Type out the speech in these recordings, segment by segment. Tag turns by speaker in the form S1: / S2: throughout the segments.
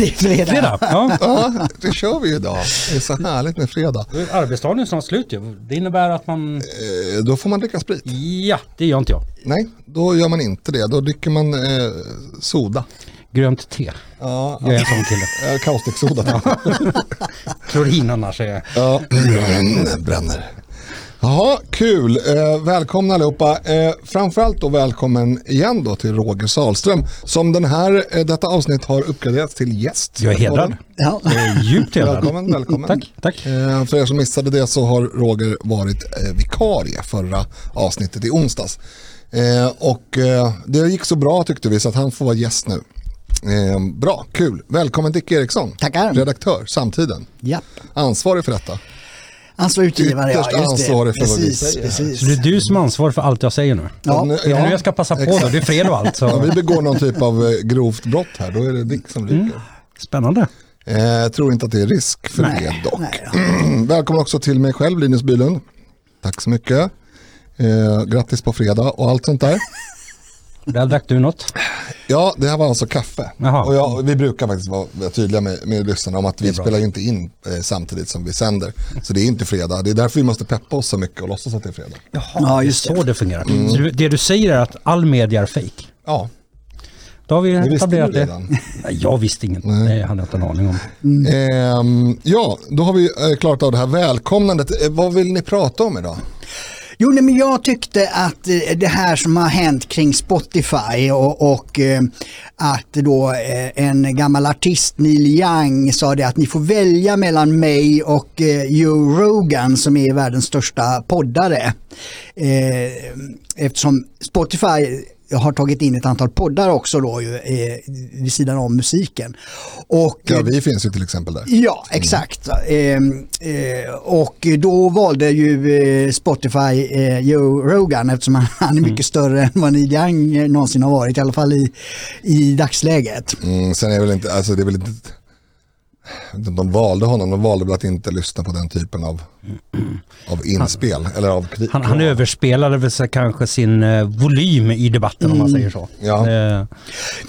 S1: Det är fredag.
S2: Fredag. Ja.
S3: Ja, det kör vi ju idag. Det är så härligt med fredag.
S2: Arbetsdagen är snart slut ju. Det innebär att man...
S3: Eh, Då får man dricka sprit.
S2: Ja, det gör inte jag.
S3: Nej, då gör man inte det. Då dricker man eh, soda.
S2: Grönt te.
S3: Ja,
S2: Jag är en sån kille.
S3: kaustiksoda.
S2: Klorin annars är...
S3: ja, bränner, bränner. Jaha, kul. Eh, välkomna allihopa. Eh, framförallt då välkommen igen då till Roger Salström som den här, eh, detta avsnitt har uppgraderats till gäst.
S2: Jag är hedrad.
S1: Ja.
S2: Är djupt hedrad.
S3: Välkommen, välkommen.
S2: Tack, tack.
S3: Eh, för er som missade det så har Roger varit eh, vikarie förra avsnittet i onsdags. Eh, och eh, det gick så bra tyckte vi så att han får vara gäst nu. Eh, bra, kul. Välkommen Dick Eriksson.
S1: Tackar.
S3: Redaktör, Samtiden.
S1: ja.
S3: Ansvarig för detta.
S1: Ansvarig utgivare, ja. Just
S3: ansvarig för vad vi
S1: precis,
S3: säger
S1: precis.
S2: Så det är du som är ansvarig för allt jag säger nu.
S1: Ja.
S3: nu,
S2: Det är nu jag ska passa på då. Det är fredag och allt.
S3: Om vi
S2: Så.
S3: begår någon typ av eh, grovt brott här, då är det Dick som ryker.
S2: Spännande.
S3: Eh, jag tror inte att det är risk för
S1: Nej,
S3: det dock.
S1: nej
S3: Välkommen också till mig själv, Linus Bylund. Tack så mycket. Eh, grattis på fredag och allt sånt där.
S2: Där drack du något.
S3: Ja, det här var alltså kaffe.
S2: Jaha.
S3: Och jag, vi brukar faktiskt vara, tydliga med, med lyssnarna om att vi spelar ju inte in eh, samtidigt som vi sänder. Så det är inte fredag. Det är därför vi måste peppa oss så mycket och låtsas att det är fredag.
S2: Jaha,
S1: Ja, just
S2: det är så det fungerar. Så du, det du säger är att all media är fake.
S3: Ja,
S2: Då har vi
S3: det visste
S2: etablerat det.
S3: redan.
S2: Nej, jag visste inget. Det hade jag inte en aning om.
S3: Ehm, ja, då har vi eh, klarat av det här välkomnandet. Eh, vad vill ni prata om idag?
S1: Jo, nej, men jag tyckte att eh, det här som har hänt kring Spotify och, och eh, att då eh, en gammal artist, Neil Young, sa det att ni får välja mellan mig och Joe Rogan som är världens största poddare. Eftersom Spotify har tagit in ett antal poddar också då ju, eh, vid sidan om musiken. Och,
S3: Ja, vi finns ju till exempel där.
S1: Ja, exakt. Ehm, eh, och då valde ju eh, Spotify eh, Joe Rogan eftersom han, han är mycket större än vad Neil Young eh, någonsin har varit, i alla fall i, i dagsläget.
S3: Mm, sen är väl inte, alltså det är väl inte, jag vet inte om de valde honom, de valde väl att inte lyssna på den typen av, av inspel. eller av
S2: Han, han överspelade väl så kanske sin eh, volym i debatten om man säger så.
S3: Ja.
S2: Eh,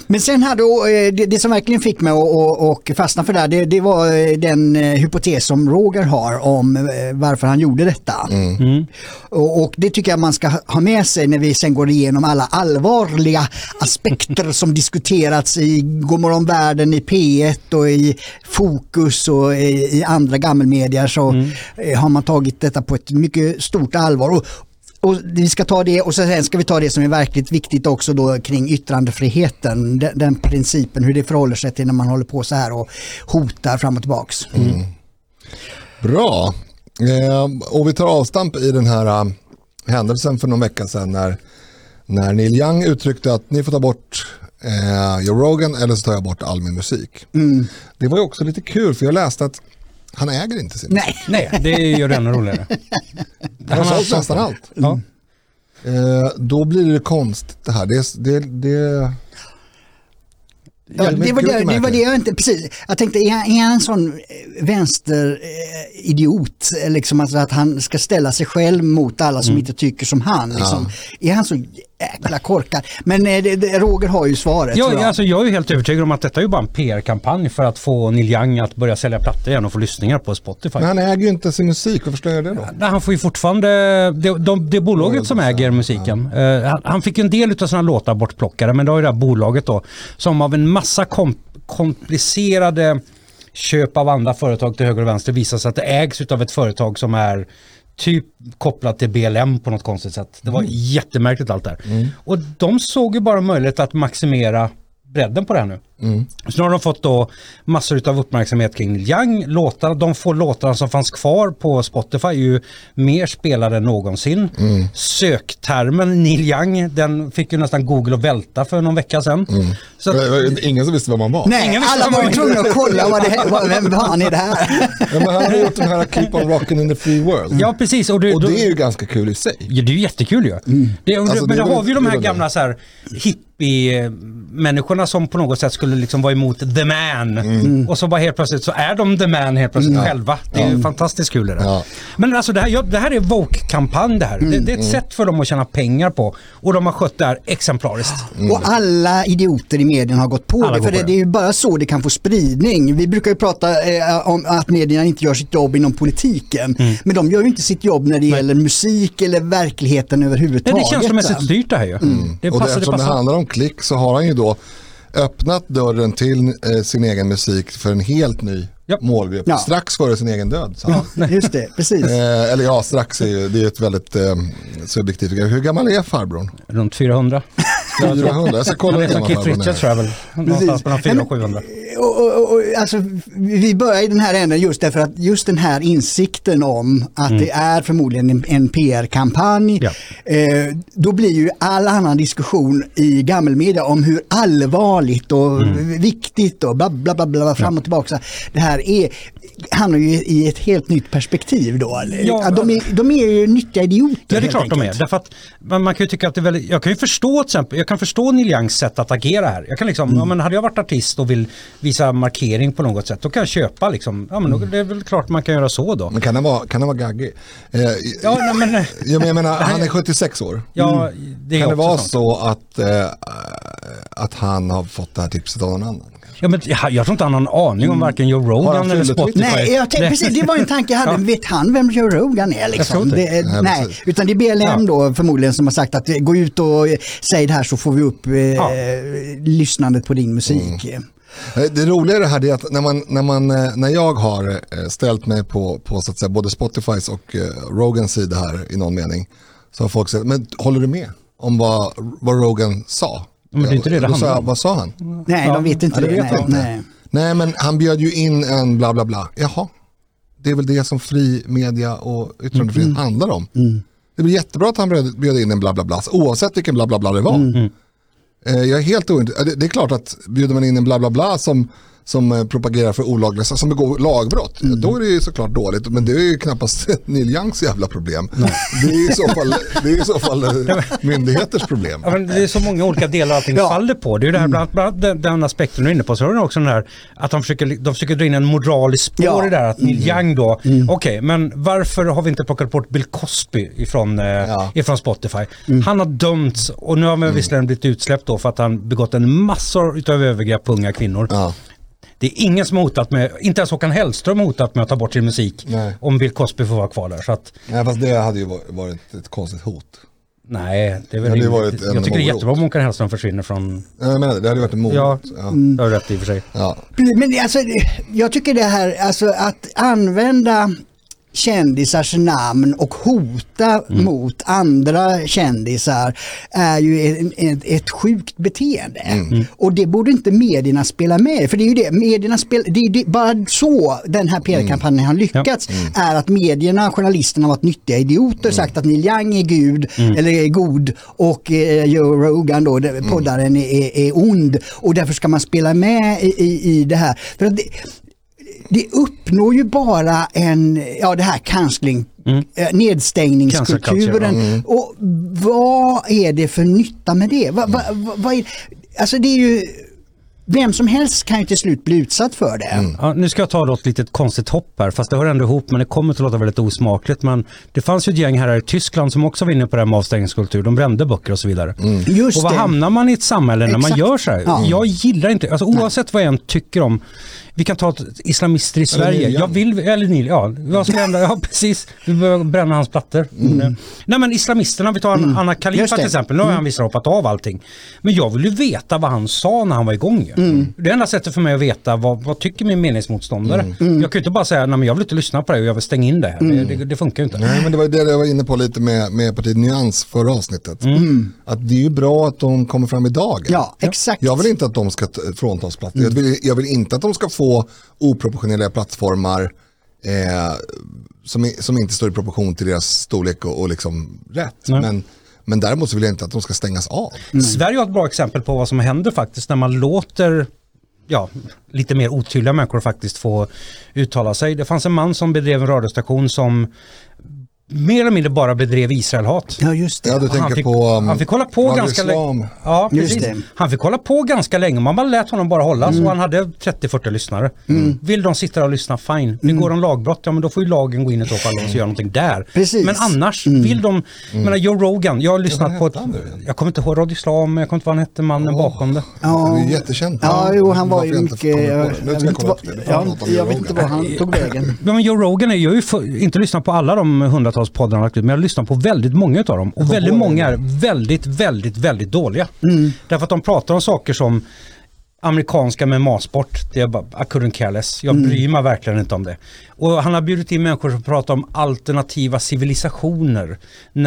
S1: Men sen hade eh, det, det som verkligen fick mig att och, och fastna för det här, det, det var eh, den eh, hypotes som Roger har om eh, varför han gjorde detta.
S2: mm.
S1: Och, och det tycker jag man ska ha- med sig när vi sen går igenom alla allvarliga aspekter som diskuterats i Godmorgon världen, i P1 och i Fokus och i, i andra gammelmedier så eh, har man tagit detta på ett mycket stort allvar. Och, och vi ska ta det och sen ska vi ta det som är verkligt viktigt också då kring yttrandefriheten. Den, den principen, hur det förhåller sig till när man håller på så här och hotar fram och tillbaks.
S3: Bra. Eh, och vi tar avstamp i den här eh, händelsen för någon vecka sedan när, när Neil Young uttryckte att ni får ta bort eh, Joe Rogan eller så tar jag bort all min musik. Det var ju också lite kul för jag läste att han äger inte sin musik.
S1: Nej,
S2: Nej, det gör det ännu roligare.
S3: Han har sålt nästan allt.
S2: Ja.
S3: Eh, då blir det konstigt det här. Det, det, det,
S1: Ja,
S3: är
S1: det, var det, det var det jag inte, precis. Jag tänkte, är han, är han en sån vänsteridiot? Liksom alltså att han ska ställa sig själv mot alla som inte tycker som han. Liksom. Är han så jäkla korkad? Men eh, det, Roger har ju svaret.
S2: Ja,
S1: jag.
S2: alltså, jag är ju helt övertygad om att detta är ju bara en PR-kampanj för att få Neil Young att börja sälja plattor igen och få lyssningar på Spotify.
S3: men han äger ju inte sin musik, varför står jag det då?
S2: Nej, Han får ju fortfarande, det, de, det bolaget som äger musiken, eh, han, han fick en del av sina låtar bortplockade men det har ju det här bolaget då som av en massa kom, komplicerade köp av andra företag till höger och vänster visar sig att det ägs av ett företag som är typ kopplat till BLM på något konstigt sätt. Det var jättemärkligt allt där. Och de såg ju bara möjlighet att maximera bredden på det här nu. Så nu har de fått då massor av uppmärksamhet kring Young. Låtar, de få låtarna som fanns kvar på Spotify är ju mer spelade än någonsin. Söktermen Neil Young, den fick ju nästan Google att välta för någon vecka sedan. Så att,
S3: Det var Ingen som visste vem man var.
S1: Nej,
S2: Ingen visste
S1: alla
S2: vad
S1: var ju tvungna att kolla vad det, vad, vem fan är det här?
S3: Ja, men han har gjort den här Keep on rockin' in the free world.
S2: ja precis. Och, det,
S3: Och det är ju ganska kul i sig.
S2: Ja, det är ju jättekul ju. Det,
S3: Alltså,
S2: men
S3: det
S2: då har vi ju de här gamla så här hippie-människorna som på något sätt skulle skulle liksom vara emot the man.
S3: Mm.
S2: Och så bara helt plötsligt så är de the man helt plötsligt själva. Det är ju fantastiskt kul det där.
S3: Ja.
S2: Men alltså det här, ja, det här är Vogue-kampanj det här. Det, det är ett sätt för dem att tjäna pengar på. Och de har skött det här exemplariskt.
S1: Och alla idioter i medierna har gått på
S2: Mm. Alla
S1: det. För det,
S2: det.
S1: det är ju bara så det kan få spridning. Vi brukar ju prata eh, om att medierna inte gör sitt jobb inom politiken.
S2: Mm.
S1: Men de gör ju inte sitt jobb när det gäller musik eller verkligheten
S2: Nej,
S1: överhuvudtaget.
S2: det är känslomässigt styrt det här ju. Det
S3: Mm. och det,
S2: passar, det
S3: eftersom det
S2: passar.
S3: handlar om klick så har han ju då öppnat dörren till eh, sin egen musik för en helt ny
S2: Ja.
S3: målgrupp.
S1: Ja.
S3: Strax före sin egen död. han.
S1: Ja, just det, precis.
S3: Eh, eller ja, strax är ju, det är ett väldigt eh, subjektivt. Hur gammal är farbrorn?
S2: Runt 400.
S3: 400? Jag ska kolla
S2: Det är som Keith Richards tror jag väl. Någonstans mellan 400 och 700.
S1: Och, och, och, alltså, vi börjar i den här änden just därför att just den här insikten om att det är förmodligen en, en PR-kampanj.
S2: Ja.
S1: Eh, då blir ju all annan diskussion i gammelmedia om hur allvarligt och viktigt och bla bla bla, bla fram och tillbaka. Det här är, hamnar ju i ett helt nytt perspektiv då.
S2: Ja,
S1: de, är, de är ju nyttiga idioter.
S2: Ja det är klart de är.
S1: enkelt.
S2: Därför att man, man kan ju tycka att det är väldigt, jag kan ju förstå till exempel, jag kan förstå Neil Youngs sätt att agera här. Jag kan liksom, ja men hade jag varit artist och vill visa markering på något sätt, då kan jag köpa liksom, ja men då, det är väl klart man kan göra så då.
S3: Men kan han vara, kan han vara gaggig? Eh,
S2: Ja nej, men, eh,
S3: ja, men jag menar, han är 76 år.
S2: ja det är
S3: Kan det vara
S2: sånt.
S3: så att, eh, att han har fått det här tipset av någon annan?
S2: Ja, men jag, jag tror inte han har en aning om varken Joe Rogan eller Spotify.
S1: Nej, jag tänkte, precis, det var en tanke jag hade.
S2: Ja.
S1: Vet han vem Joe Rogan är?
S2: Jag tror
S1: Liksom?
S2: inte.
S1: Det, är-
S3: Nej,
S1: nej, utan det är BLM
S2: Ja.
S1: då förmodligen som har sagt att eh, gå ut och eh, säg det här så får vi upp eh,
S2: Ja.
S1: lyssnandet på din musik.
S3: Eh, Det roliga i det här är att när, man, när, man, eh, när jag har eh, ställt mig på, på så att säga, både Spotifys och Rogans sida här i någon mening så har folk sagt, men håller du med om vad, vad Rogan sa?
S2: Men det är inte det det
S3: sa. Vad sa han?
S1: Nej,
S2: Ja.
S1: de vet inte
S3: Ja, det
S1: det.
S3: vet
S1: nej,
S3: inte.
S1: nej.
S3: Nej men han bjöd ju in en bla bla bla. Jaha, det är väl det som fri media och yttrandefrihet
S1: Mm.
S3: handlar om. Det blir jättebra att han bjöd, in en bla bla bla, oavsett vilken bla bla bla det var.
S1: Mm.
S3: Eh, Jag är helt ointresserad. Det, det är klart att bjuder man in en bla bla bla som, som eh, propagerar för olagliga, som begår lagbrott,
S1: Mm.
S3: då är det ju såklart dåligt. Men det är ju knappast Neil Youngs jävla problem. Det är i så fall, det är i så fall eh, myndigheters problem.
S2: Ja, men det är så många olika delar allting
S1: Ja.
S2: faller på. Det är ju det här, bland, bland annat den, den aspekten du är inne på. Så har du också den här att de försöker, de försöker dra in en moralisk spår
S1: Ja.
S2: i det här. Att Neil Young då, okej men varför har vi inte plockat bort Bill Cosby ifrån, eh,
S3: Ja.
S2: ifrån Spotify? Han har dömts och nu har han visserligen blivit utsläppt då för att han begått en massor utav övergrepp på unga kvinnor.
S3: Ja.
S2: Det är ingen som har hotat med, inte ens Håkan Hellström har hotat med att ta bort sin musik
S3: Nej.
S2: om Bill Cosby får vara kvar där. Så att,
S3: Nej, fast det hade ju varit- varit ett konstigt hot.
S2: nej, det är väl
S3: det
S2: rimligt.
S3: var ett- en
S2: Jag tycker det är jättebra om Håkan Hellström försvinner från,
S3: Jag menar, det hade varit en morot.
S2: Ja.
S3: Ja.
S2: det har du rätt i och för sig.
S3: Ja.
S1: Men alltså, jag tycker det här, alltså att använda kändisars namn och hota
S2: Mm.
S1: mot andra kändisar är ju ett, ett, ett sjukt beteende.
S2: Mm.
S1: Och det borde inte medierna spela med För det är ju det, medierna spel, det är det, bara så den här PR-kampanjen har lyckats. Är att medierna, journalisterna har varit nyttiga idioter, sagt att Neil Young är gud eller är god och eh, Joe Rogan då, poddaren, är, är ond. Och därför ska man spela med i, i, i det här. För att det, det uppnår ju bara en, ja det här cancelling, eh, nedstängningskulturen. Och vad är det för nytta med det? Va, va, va, vad är, alltså det är ju, vem som helst kan ju till slut bli utsatt för det.
S2: Ja, nu ska jag ta ett litet konstigt hopp här, fast det hör ändå ihop, men det kommer att låta väldigt osmakligt. Men det fanns ju ett gäng här i Tyskland som också var inne på det här med avstängningskultur. De brände böcker och så vidare.
S1: Just
S2: och vad
S1: det.
S2: hamnar man i ett samhälle när man
S1: Exakt.
S2: gör så här?
S1: Ja.
S2: Jag gillar inte, alltså oavsett vad jag än tycker om, vi kan ta ett islamister i Sverige.
S3: Young.
S2: Jag vill, eller Neil, ja, vad ska hända? Ja, precis. Vi behöver bränna hans plattor. Mm. Nej men islamisterna, vi tar en Anna Khalifa till exempel. Nu har han visserligen hoppat av allting. Men jag vill ju veta vad han sa när han var igång. ju. Det enda sättet för mig att veta vad, vad tycker min meningsmotståndare. Jag kan ju inte bara säga, nej men jag vill inte lyssna på det och jag vill stänga in det här. Det, det, det funkar ju inte.
S3: Nej, men det var ju det jag var inne på lite med, med partiet Nyans förra avsnittet. Att det är ju bra att de kommer fram i dagen.
S1: Ja, exakt.
S3: Jag vill inte att de ska fråntas platser. Jag, vill, jag vill inte att de ska få oproportionerliga plattformar eh, som, som inte står i proportion till deras storlek och, och liksom rätt.
S2: Nej.
S3: Men, men däremot så vill jag inte att de ska stängas av.
S2: Sverige har ett bra exempel på vad som händer faktiskt när man låter ja, lite mer otydliga människor faktiskt få uttala sig. Det fanns en man som bedrev en radiostation som mer eller mindre bara bedrev Israelhat.
S1: Ja, just det.
S3: Ja, du
S2: Och han,
S3: tänker
S2: fick,
S3: på... um,
S2: han fick hålla på
S3: Radio
S2: ganska länge. Ja, precis.
S1: det.
S2: Han fick hålla på ganska länge. Man bara lät honom bara hålla
S1: Mm.
S2: så han hade 30-40 lyssnare. Vill de sitta där och lyssna, fine. Begår de lagbrott, ja men då får ju lagen gå in i så fall och göra någonting där.
S1: Precis.
S2: Men annars, vill de... Jag menar Joe Rogan, jag har lyssnat
S3: vad
S2: på... Ett,
S3: han
S2: jag kommer inte ihåg Radio Islam, jag kommer inte ihåg vad han hette, mannen bakom det.
S1: Ja.
S3: Det är jättekänt.
S1: Ja, jo, han var ju mycket... Jag,
S3: det.
S1: Jag, vet
S3: jag
S1: inte vad,
S3: det. Det
S1: vet inte
S3: Rogan.
S1: var han tog vägen.
S2: Men Joe Rogan, är, jag har ju inte lyssnat på alla de hundratals poddarna han lagt ut, men jag har lyssnat på väldigt många av dem. Och väldigt många är väldigt, väldigt, väldigt dåliga. Därför att de pratar om saker som amerikanska med matsport, det är bara, I couldn't care less. Jag bryr mig verkligen inte om det. Och han har bjudit in människor som pratar om alternativa civilisationer.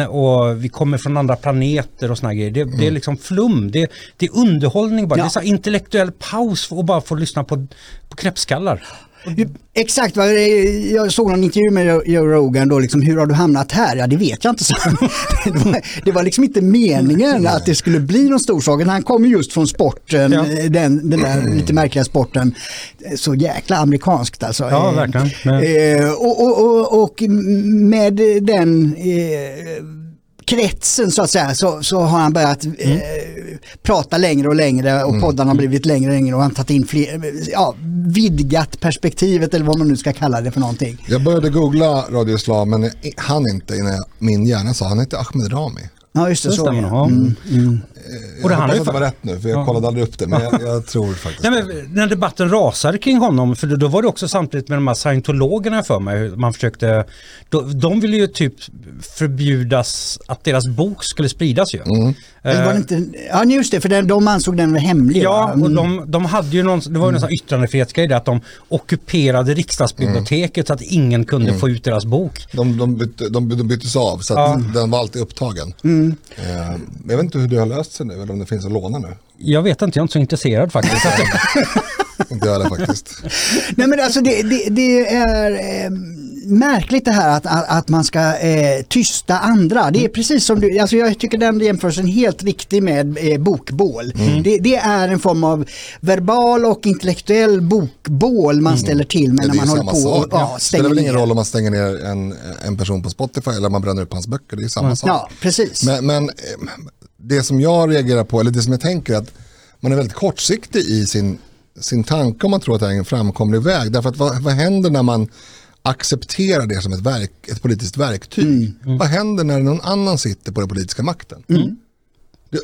S2: Och vi kommer från andra planeter och såna grejer. Det, det är liksom flum, det, det är underhållning bara.
S1: Ja.
S2: Det är så intellektuell paus och bara få lyssna på, på knäppskallar.
S1: Exakt, jag såg någon intervju med Joe- Rogan då, liksom, hur har du hamnat här? Ja det vet jag inte. Så. Det, var, det var liksom inte meningen att det skulle bli någon stor sak. Han kommer just från sporten,
S2: Ja.
S1: den, den där lite märkliga sporten. Så jäkla amerikanskt alltså.
S2: Ja, verkligen. Men-
S1: Eh, och, och, och, och med den eh, kretsen så att säga så, så har han börjat eh, prata längre och längre och poddarna har blivit längre och längre och han tagit in fler, ja, vidgat perspektivet eller vad man nu ska kalla det för någonting.
S3: Jag började googla Radio Islam men han inte jag, min hjärna sa han heter Ahmed Rami.
S1: Ja just det,
S2: Det
S1: så
S2: stämmer
S1: är
S2: nog.
S1: det.
S2: Ja. Och det
S3: jag
S2: handlar
S3: hoppas att det var rätt nu för jag
S2: Ja.
S3: kollade aldrig upp det men jag, jag tror faktiskt
S2: Nej,
S3: det.
S2: men när debatten rasade kring honom, för då- var det också samtidigt med de här scientologerna för mig, man försökte, de, de ville ju typ förbjudas att deras bok skulle spridas ju.
S3: Mm.
S1: Eller var det inte, ja just det, för den, de ansåg den var hemlig.
S2: Ja,
S1: va?
S2: och
S1: Mm.
S2: de, de hade ju någon, det var ju en sån här yttrandefrihetsgrej där att de ockuperade riksdagsbiblioteket så att ingen kunde få ut deras bok.
S3: De, de, bytte, de, de byttes av så att
S2: Ja.
S3: den var alltid upptagen.
S1: Mm.
S3: Eh, jag vet inte hur det har löst sig nu eller om det finns att låna nu.
S2: Jag vet inte, jag är inte så intresserad faktiskt.
S3: Inte jag faktiskt.
S1: Nej men alltså det, det, det är eh, märkligt det här att, att, att man ska eh, tysta andra. Det är precis som du, alltså jag tycker den jämförelsen är helt riktig med eh, bokbål. Det, det är en form av verbal och intellektuell bokbål man ställer till med
S3: Ja,
S1: när
S3: det är
S1: man håller på
S3: sak.
S1: och ja,
S3: det
S1: stänger
S3: spelar väl ingen roll om man stänger ner en, en person på Spotify eller om man bränner upp hans böcker. Det är samma sak.
S1: Ja, precis.
S3: Men, men eh, det som jag reagerar på, eller det som jag tänker är att man är väldigt kortsiktig i sin, sin tanke om man tror att det är en framkomlig väg. Därför att vad, vad händer när man accepterar det som ett, verk, ett politiskt verktyg? Vad händer när någon annan sitter på den politiska makten? Det-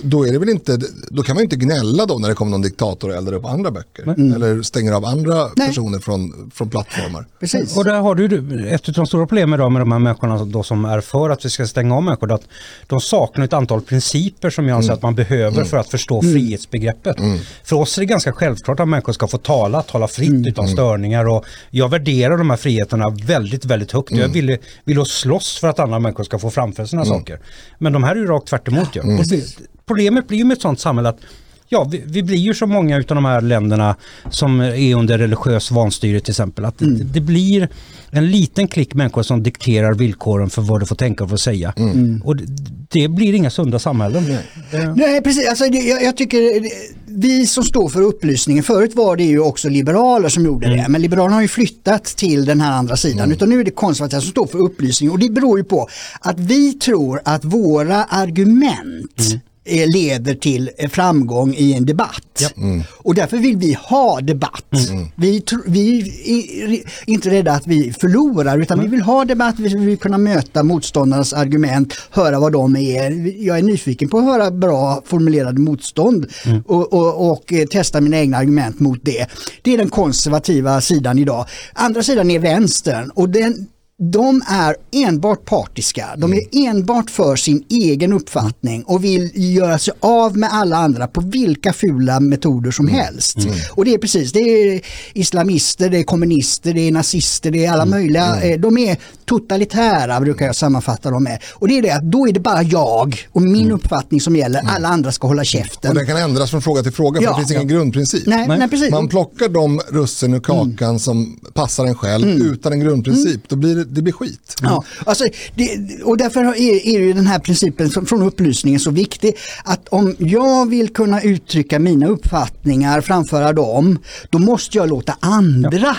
S3: Då, är det väl inte, då kan man ju inte gnälla då när det kommer någon diktator och eldar upp andra böcker. Eller stänger av andra
S1: Nej.
S3: personer från, från plattformar.
S1: precis.
S2: Och där har du ett av de stora problemen idag med de här människorna då som är för att vi ska stänga av människor. Att de saknar ett antal principer som jag anser att man behöver för att förstå frihetsbegreppet. För oss är det ganska självklart att människor ska få tala, tala fritt utan störningar. Och jag värderar de här friheterna väldigt, väldigt högt. Jag vill, vill slåss för att andra människor ska få framföra sina saker. Men de här är ju rakt tvärt emot. Ja. Det, problemet blir ju med ett sånt samhälle att Ja, vi, vi blir ju så många utav de här länderna som är under religiös vanstyre till exempel. Att det, det blir en liten klick människor som dikterar villkoren för vad du får tänka och få säga. Och det, det blir inga sunda samhällen. Det-
S1: Nej precis, alltså, jag, jag tycker eh, vi som står för upplysningen, förut var det ju också liberaler som gjorde det, men liberalerna har ju flyttat till den här andra sidan, utan nu är det konservativa som står för upplysning och det beror ju på att vi tror att våra argument leder till eh, framgång i en debatt. Och därför vill vi ha debatt. Vi, tr- vi är inte rädda att vi förlorar utan vi vill ha debatt, vi vill kunna möta motståndarnas argument, höra vad de är. Jag är nyfiken på att höra bra formulerade motstånd och, och, och eh, testa mina egna argument mot det. Det är den konservativa sidan idag. Andra sidan är vänstern och den de är enbart partiska, de är enbart för sin egen uppfattning och vill göra sig av med alla andra på vilka fula metoder som helst. Och det är precis, det är islamister, det är kommunister, det är nazister, det är alla möjliga. eh, De är totalitära brukar jag sammanfatta dem med. Och det är det att då är det bara jag och min uppfattning som gäller, alla andra ska hålla
S3: Och
S1: käften.
S3: den kan ändras från fråga till fråga för
S1: Ja.
S3: det finns ingen grundprincip.
S1: Nej, nej, precis.
S3: Man plockar de russin ur kakan som passar en själv
S1: Mm.
S3: utan en grundprincip. Då, blir det, det blir skit.
S1: Ja, alltså det, och därför är, är ju den här principen från upplysningen så viktig. Att om jag vill kunna uttrycka mina uppfattningar, framföra dem, då måste jag låta andra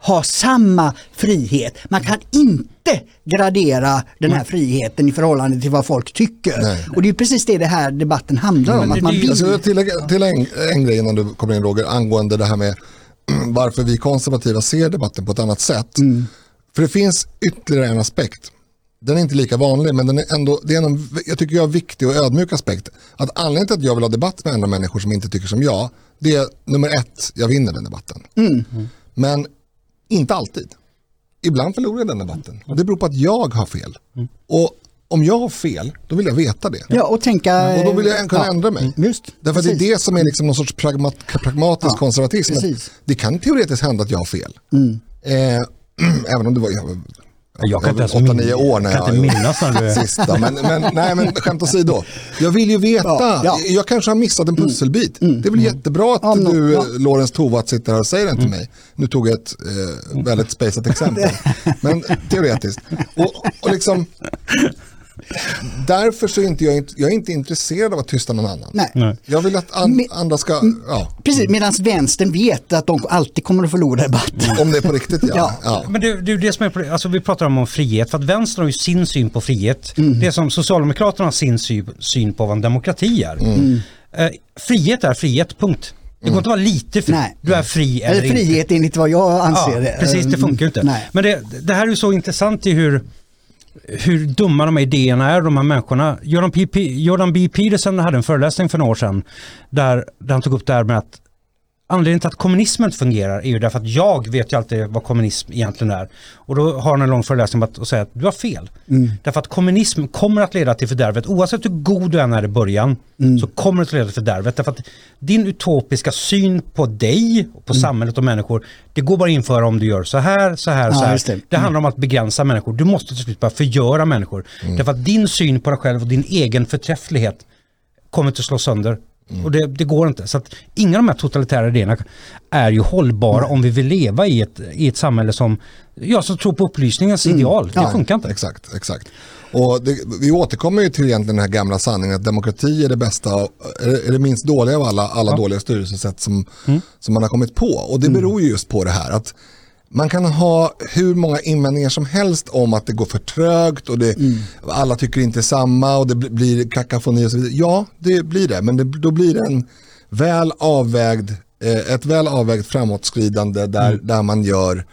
S1: ha samma frihet. Man kan inte gradera den här friheten i förhållande till vad folk tycker.
S3: Nej.
S1: Och det är precis det det här debatten handlar om.
S2: det-
S1: Att man vill,
S3: Jag skulle tillägga till en, en grej innan du kommer in Roger, angående det här med varför vi konservativa ser debatten på ett annat sätt. För det finns ytterligare en aspekt. Den är inte lika vanlig, men den är ändå, det är en, jag tycker jag, viktig och ödmjuk aspekt. Att anledningen till att jag vill ha debatt med andra människor som inte tycker som jag, det är nummer ett, jag vinner den debatten. Men inte alltid. Ibland förlorar jag den debatten. Och det beror på att jag har fel. Och om jag har fel, då vill jag veta det.
S1: ja, och tänka...
S3: Och då vill jag kunna
S1: ja,
S3: ändra mig.
S1: Just,
S3: Därför att det är det som är liksom någon sorts pragmat, pragmatisk
S1: Ja,
S3: konservatism. Det kan teoretiskt hända att jag har fel. Eh, även om det var jag,
S2: Jag kan inte ens
S3: åtta,
S2: min-
S3: nio år när jag
S2: inte minnas när du...
S3: sista. Men, men, nej, men skämt åsido. Jag vill ju veta.
S1: Ja, ja.
S3: Jag kanske har missat en pusselbit. Det är väl jättebra att
S1: Ja, men-
S3: du,
S1: ja.
S3: Lorentz Tovatt, sitter här och säger den till mig. Nu tog jag ett eh, väldigt spejsat exempel. men teoretiskt. Och, och liksom, därför så är inte jag, jag är inte intresserad av att tysta någon annan.
S1: Nej.
S2: Nej.
S3: Jag vill att an, andra ska, ja,
S1: Precis, medan vänstern vet att de alltid kommer att förlora debatten.
S3: om det är på riktigt ja.
S1: Ja.
S3: ja.
S2: Men det, det är det som är, alltså vi pratar om, om frihet, för att vänstern har ju sin syn på frihet.
S1: Mm.
S2: Det är som Socialdemokraterna har sin sy, syn på vad en demokrati är.
S1: Mm.
S2: Eh, frihet är frihet, punkt. Det går inte att vara lite fri.
S1: Nej.
S2: Du är fri eller,
S1: Eller
S2: inte.
S1: frihet enligt vad jag anser.
S2: Ja,
S1: det.
S2: precis, det funkar ju inte.
S1: Nej.
S2: Men det, det här är ju så intressant i hur, hur dumma de här idéerna är, de här människorna. Jordan, Jordan B. Peterson hade en föreläsning för några år sedan där, där han tog upp det här med att anledningen till att kommunismen inte fungerar är ju därför att jag vet ju alltid vad kommunism egentligen är. Och då har han en lång föreläsning om att och säga att du har fel. Därför att kommunism kommer att leda till fördärvet. Oavsett hur god du än är i början så kommer det att leda till fördärvet. Därför att din utopiska syn på dig, och på samhället och människor, det går bara att införa om du gör så här, så här,
S1: Ja,
S2: så här. Det,
S1: det.
S2: handlar om att begränsa människor. Du måste till slut bara förgöra människor. Därför att din syn på dig själv och din egen förträfflighet kommer att slå sönder. Och det, det går inte. Så att inga av de här totalitära idéerna är ju hållbara om vi vill leva i ett, i ett samhälle som, jag som tror på upplysningens ideal. Det
S1: Ja,
S2: funkar inte.
S3: Exakt, exakt. Och det, vi återkommer ju till egentligen den här gamla sanningen att demokrati är det bästa, är det, minst dåliga av alla, alla dåliga styrelsesätt som, som man har kommit på. Och det beror ju just på det här att man kan ha hur många invändningar som helst om att det går för trögt och det, alla tycker inte samma och det bli- blir kakafoni och så vidare. Ja, det blir det, men det, då blir det en väl avvägd, eh, ett väl avvägt framåtskridande där, där man gör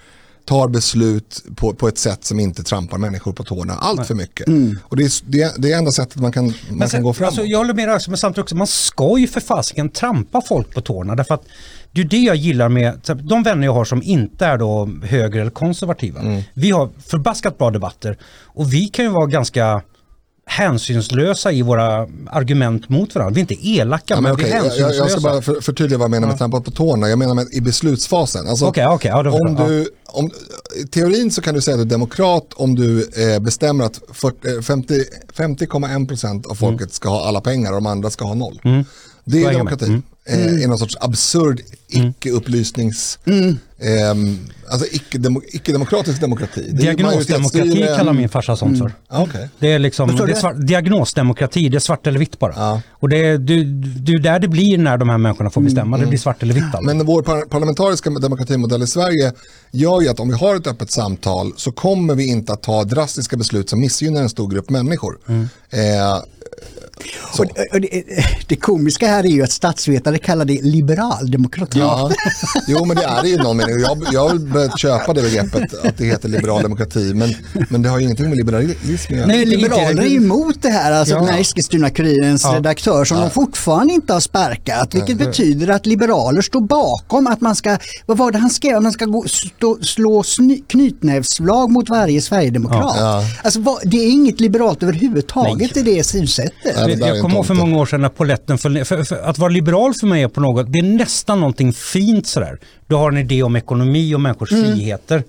S3: tar beslut på, på ett sätt som inte trampar människor på tårna allt för mycket. Och det är, det, det är enda sättet man kan, man
S2: Men
S3: kan gå framåt.
S2: alltså, jag håller med dig men samtidigt också, man ska ju för fasiken trampa folk på tårna. Därför att det är det jag gillar med de vänner jag har som inte är då höger eller konservativa.
S3: Mm.
S2: Vi har förbaskat bra debatter och vi kan ju vara ganska hänsynslösa i våra argument mot varandra. Vi är inte elaka,
S3: Ja,
S2: men,
S3: men
S2: vi är
S3: okej, jag, jag
S2: hänsynslösa.
S3: ska bara för, förtydliga vad jag menar med trampa på tårna. Jag menar med i beslutsfasen. Alltså,
S2: Okej, okej, ja,
S3: om du, om, I teorin så kan du säga att du är demokrat om du eh, bestämmer att 40, eh, 50 50,1% av folket ska ha alla pengar och de andra ska ha noll. Det
S2: Mm. Jag
S3: är demokrati.
S2: med.
S3: Eh, I någon sorts absurd icke-upplysnings... ehm, alltså icke-demo, icke-demokratisk demokrati. Är ju
S2: Diagnosdemokrati kallar min farsa sånt för.
S3: Ja, okej.
S2: Det är liksom det är svart, diagnosdemokrati, det är svart eller vitt bara.
S3: Ja.
S2: Och det är du, du är där det blir när de här människorna får bestämma, det blir svart eller vitt. Alltså.
S3: Men vår par parlamentariska demokratimodell i Sverige gör ju att om vi har ett öppet samtal så kommer vi inte att ta drastiska beslut som missgynnar en stor grupp människor. Eh.
S1: Och, och det, det komiska här är ju att statsvetare kallar det liberaldemokrati.
S3: Ja, jo men det är det i någon mening. Jag, jag har börjat köpa det begreppet att det heter liberal demokrati. Men, men det har ju ingenting med liberalism att göra.
S1: Nej, liberaler är ju emot det här, alltså
S2: Ja.
S1: den här Eskilstuna-Kurirens
S2: Ja.
S1: redaktör som de fortfarande inte har sparkat. Vilket betyder att liberaler står bakom att man ska, vad var det han skrev, man ska gå, stå, slå sny, knytnävsslag mot varje Sverigedemokrat.
S3: Ja.
S1: Alltså, vad, det är inget liberalt överhuvudtaget
S2: Nej.
S1: i det synsättet.
S3: Är
S2: jag kommer ihåg för många år sedan när poletten föll ner. För, för att vara liberal för mig är på något, det är nästan någonting fint sådär. Du har en idé om ekonomi och människors
S3: Mm.
S2: friheter.